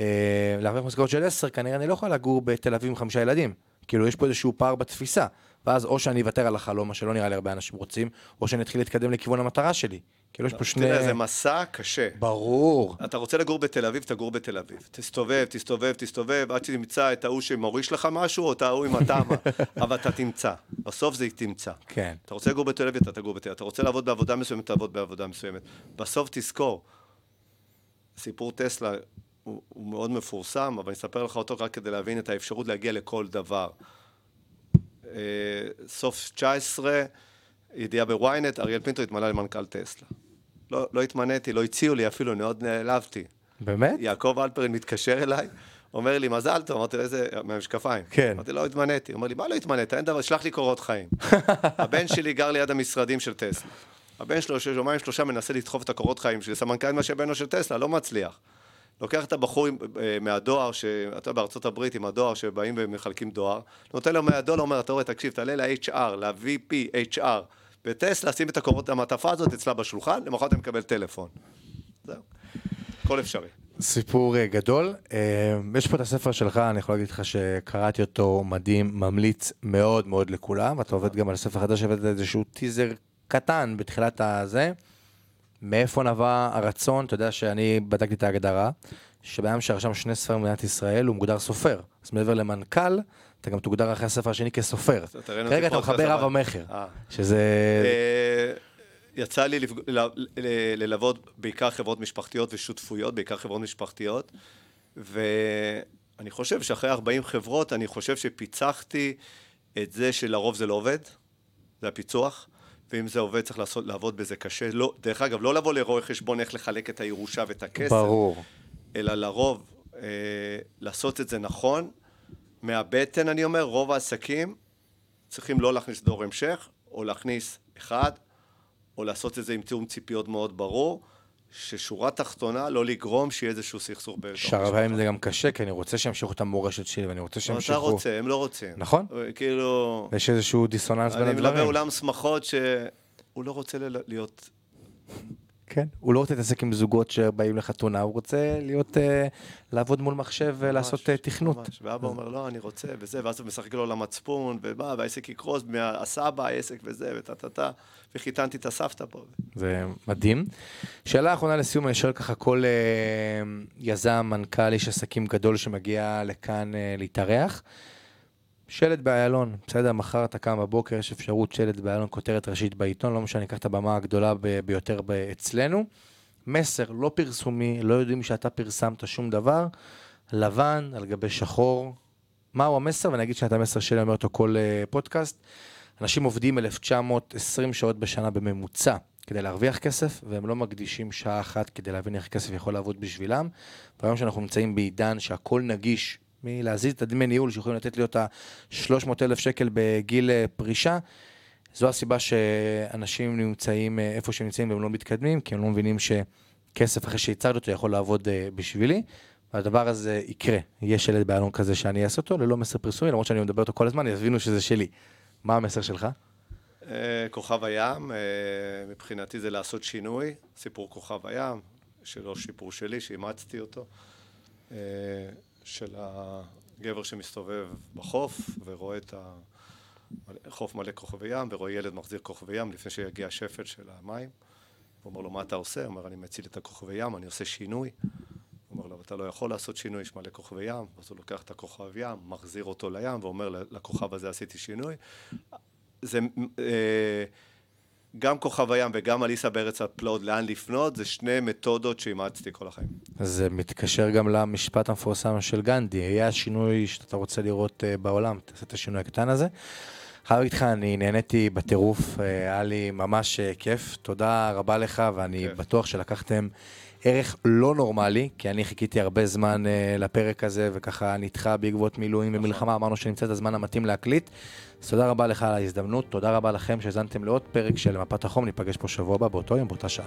אה, להרוויח משכורת של עשר, כנראה אני לא יכול לגור בתל אביב עם חמישה ילדים. כאילו, יש פה איזשהו פער בתפיסה. ואז או שאני אוותר על החלום, מה שלא נראה לי הרבה אנשים רוצים, או שאני אתחיל להתקדם לכיוון המטרה שלי. כאילו יש פה שני... תראה, זה מסע קשה. ברור. אתה רוצה לגור בתל אביב, תגור בתל אביב. תסתובב, תסתובב, תסתובב, עד שתמצא את ההוא שמוריש לך משהו, או את ההוא עם התמה. <laughs> אבל אתה תמצא. בסוף זה תמצא. כן. אתה רוצה לגור בתל אביב, אתה תגור בתל אביב. אתה רוצה לעבוד בעבודה מסוימת, תעבוד בעבודה מסוימת. בסוף תזכור, סיפור טסלה הוא, הוא מאוד מפורסם, אבל אני אספר לך אותו רק כדי להבין את האפשרות להגיע לכל דבר. אה, סוף 19, ידיעה בוויינט, אריאל פינטו התמנה למנכ"ל טסלה. לא, לא התמניתי, לא הציעו לי אפילו, אני מאוד נעלבתי. באמת? יעקב אלפרין מתקשר אליי, אומר לי, מזל טוב, אמרתי לו, איזה, מהמשקפיים. כן. אמרתי, לא התמניתי. הוא אומר לי, מה לא התמנית? אין דבר, שלח לי קורות חיים. <laughs> הבן שלי גר ליד המשרדים של טסלה. הבן שלו, שיומיים שלושה מנסה לדחוף את הקורות חיים שלי, סמנכ"ל משאבינו של טסלה, לא מצליח. לוקח את הבחור עם- אה, מהדואר, שאתה בארצות הברית עם הדואר, שבאים ומחלקים דואר, נותן לו 100 דולר, אומר, אתה רואה, תקשיב, תעלה ל-HR, ל-VP, HR, בטסלה, שים את הקורות, המעטפה הזאת אצלה בשולחן, למחרת אתה מקבל טלפון. זהו. הכל אפשרי. סיפור אה, גדול. אה, יש פה את הספר שלך, אני יכול להגיד לך שקראתי אותו מדהים, ממליץ מאוד מאוד לכולם. אתה עובד גם על ספר חדש, הבאת איזשהו טיזר קטן בתחילת הזה. מאיפה נבע הרצון? אתה יודע שאני בדקתי את ההגדרה, שבן אדם שרשם שני ספרים במדינת ישראל הוא מוגדר סופר. אז מעבר למנכ"ל, אתה גם תוגדר אחרי הספר השני כסופר. כרגע אתה מחבר רב המכר, אה. שזה... אה, יצא לי ללוות בעיקר חברות משפחתיות ושותפויות, בעיקר חברות משפחתיות, ואני חושב שאחרי 40 חברות, אני חושב שפיצחתי את זה שלרוב זה לא עובד, זה הפיצוח, ואם זה עובד צריך לעשות, לעבוד בזה קשה. לא, דרך אגב, לא לבוא לרואה חשבון איך לחלק את הירושה ואת הכסף, ברור. אלא לרוב אה, לעשות את זה נכון. מהבטן, אני אומר, רוב העסקים צריכים לא להכניס דור המשך, או להכניס אחד, או לעשות את זה עם תיאום ציפיות מאוד ברור, ששורה תחתונה, לא לגרום שיהיה איזשהו סכסוך בתוך שהרבה פעמים זה גם קשה, כי אני רוצה שימשיכו את המורשת שלי, ואני רוצה אתה שימשיכו... רוצה, הם לא רוצים. נכון. כאילו, יש איזשהו דיסוננס בין אני מלווה הדברים. אולם שמחות שהוא לא רוצה להיות... כן, הוא לא רוצה להתעסק עם זוגות שבאים לחתונה, הוא רוצה להיות, אה, לעבוד מול מחשב ולעשות אה, תכנות. ממש. ואבא אומר, לא, אני רוצה, וזה, ואז הוא משחק לו למצפון, ובא, והעסק יקרוס, מהסבא, העסק וזה, וטה-טה-טה, וחיתנתי את הסבתא פה. זה מדהים. שאלה אחרונה לסיום, אני שואל ככה כל אה, יזם, מנכ"ל, איש עסקים גדול שמגיע לכאן אה, להתארח. שלט באיילון, בסדר, מחר אתה קם בבוקר, יש אפשרות שלט באיילון, כותרת ראשית בעיתון, לא משנה, ניקח את הבמה הגדולה ביותר אצלנו. מסר לא פרסומי, לא יודעים שאתה פרסמת שום דבר, לבן על גבי שחור. מהו המסר? ואני אגיד שאת המסר שלי, אומר אותו כל אה, פודקאסט. אנשים עובדים 1920 שעות בשנה בממוצע כדי להרוויח כסף, והם לא מקדישים שעה אחת כדי להבין איך כסף יכול לעבוד בשבילם. והיום שאנחנו נמצאים בעידן שהכל נגיש, מלהזיז את הדמי ניהול שיכולים לתת לי אותה 300 אלף שקל בגיל אה, פרישה, זו הסיבה שאנשים נמצאים אה, איפה שהם נמצאים והם לא מתקדמים, כי הם לא מבינים שכסף אחרי שהצגתי אותו יכול לעבוד אה, בשבילי. והדבר הזה יקרה, יהיה שלט באלון כזה שאני אעשה אותו ללא מסר פרסומי, למרות שאני מדבר אותו כל הזמן, יבינו שזה שלי. מה המסר שלך? כוכב הים, מבחינתי זה לעשות שינוי, סיפור כוכב הים, שלא סיפור שלי, שאימצתי אותו, של הגבר שמסתובב בחוף ורואה את החוף מלא כוכבי ים, ורואה ילד מחזיר כוכבי ים לפני שיגיע השפל של המים. הוא אומר לו, מה אתה עושה? הוא אומר, אני מציל את הכוכבי ים, אני עושה שינוי. הוא אומר לו, אתה לא יכול לעשות שינוי, יש מלא כוכבי ים. אז הוא לוקח את הכוכב ים, מחזיר אותו לים, ואומר, לכוכב הזה עשיתי שינוי. זה אה, גם כוכב הים וגם אליסה בארץ הפלאות, לאן לפנות, זה שני מתודות שאימצתי כל החיים. זה מתקשר גם למשפט המפורסם של גנדי, יהיה השינוי שאתה רוצה לראות אה, בעולם, תעשה את השינוי הקטן הזה. חייב להגיד לך, אני נהניתי בטירוף, אה, היה לי ממש אה, כיף, תודה רבה לך, ואני. בטוח שלקחתם ערך לא נורמלי, כי אני חיכיתי הרבה זמן אה, לפרק הזה, וככה נדחה בעקבות מילואים ומלחמה, אמרנו שנמצא את הזמן המתאים להקליט. אז תודה רבה לך על ההזדמנות, תודה רבה לכם שהאזנתם לעוד פרק של מפת החום, ניפגש פה שבוע הבא באותו יום, באותה שעה.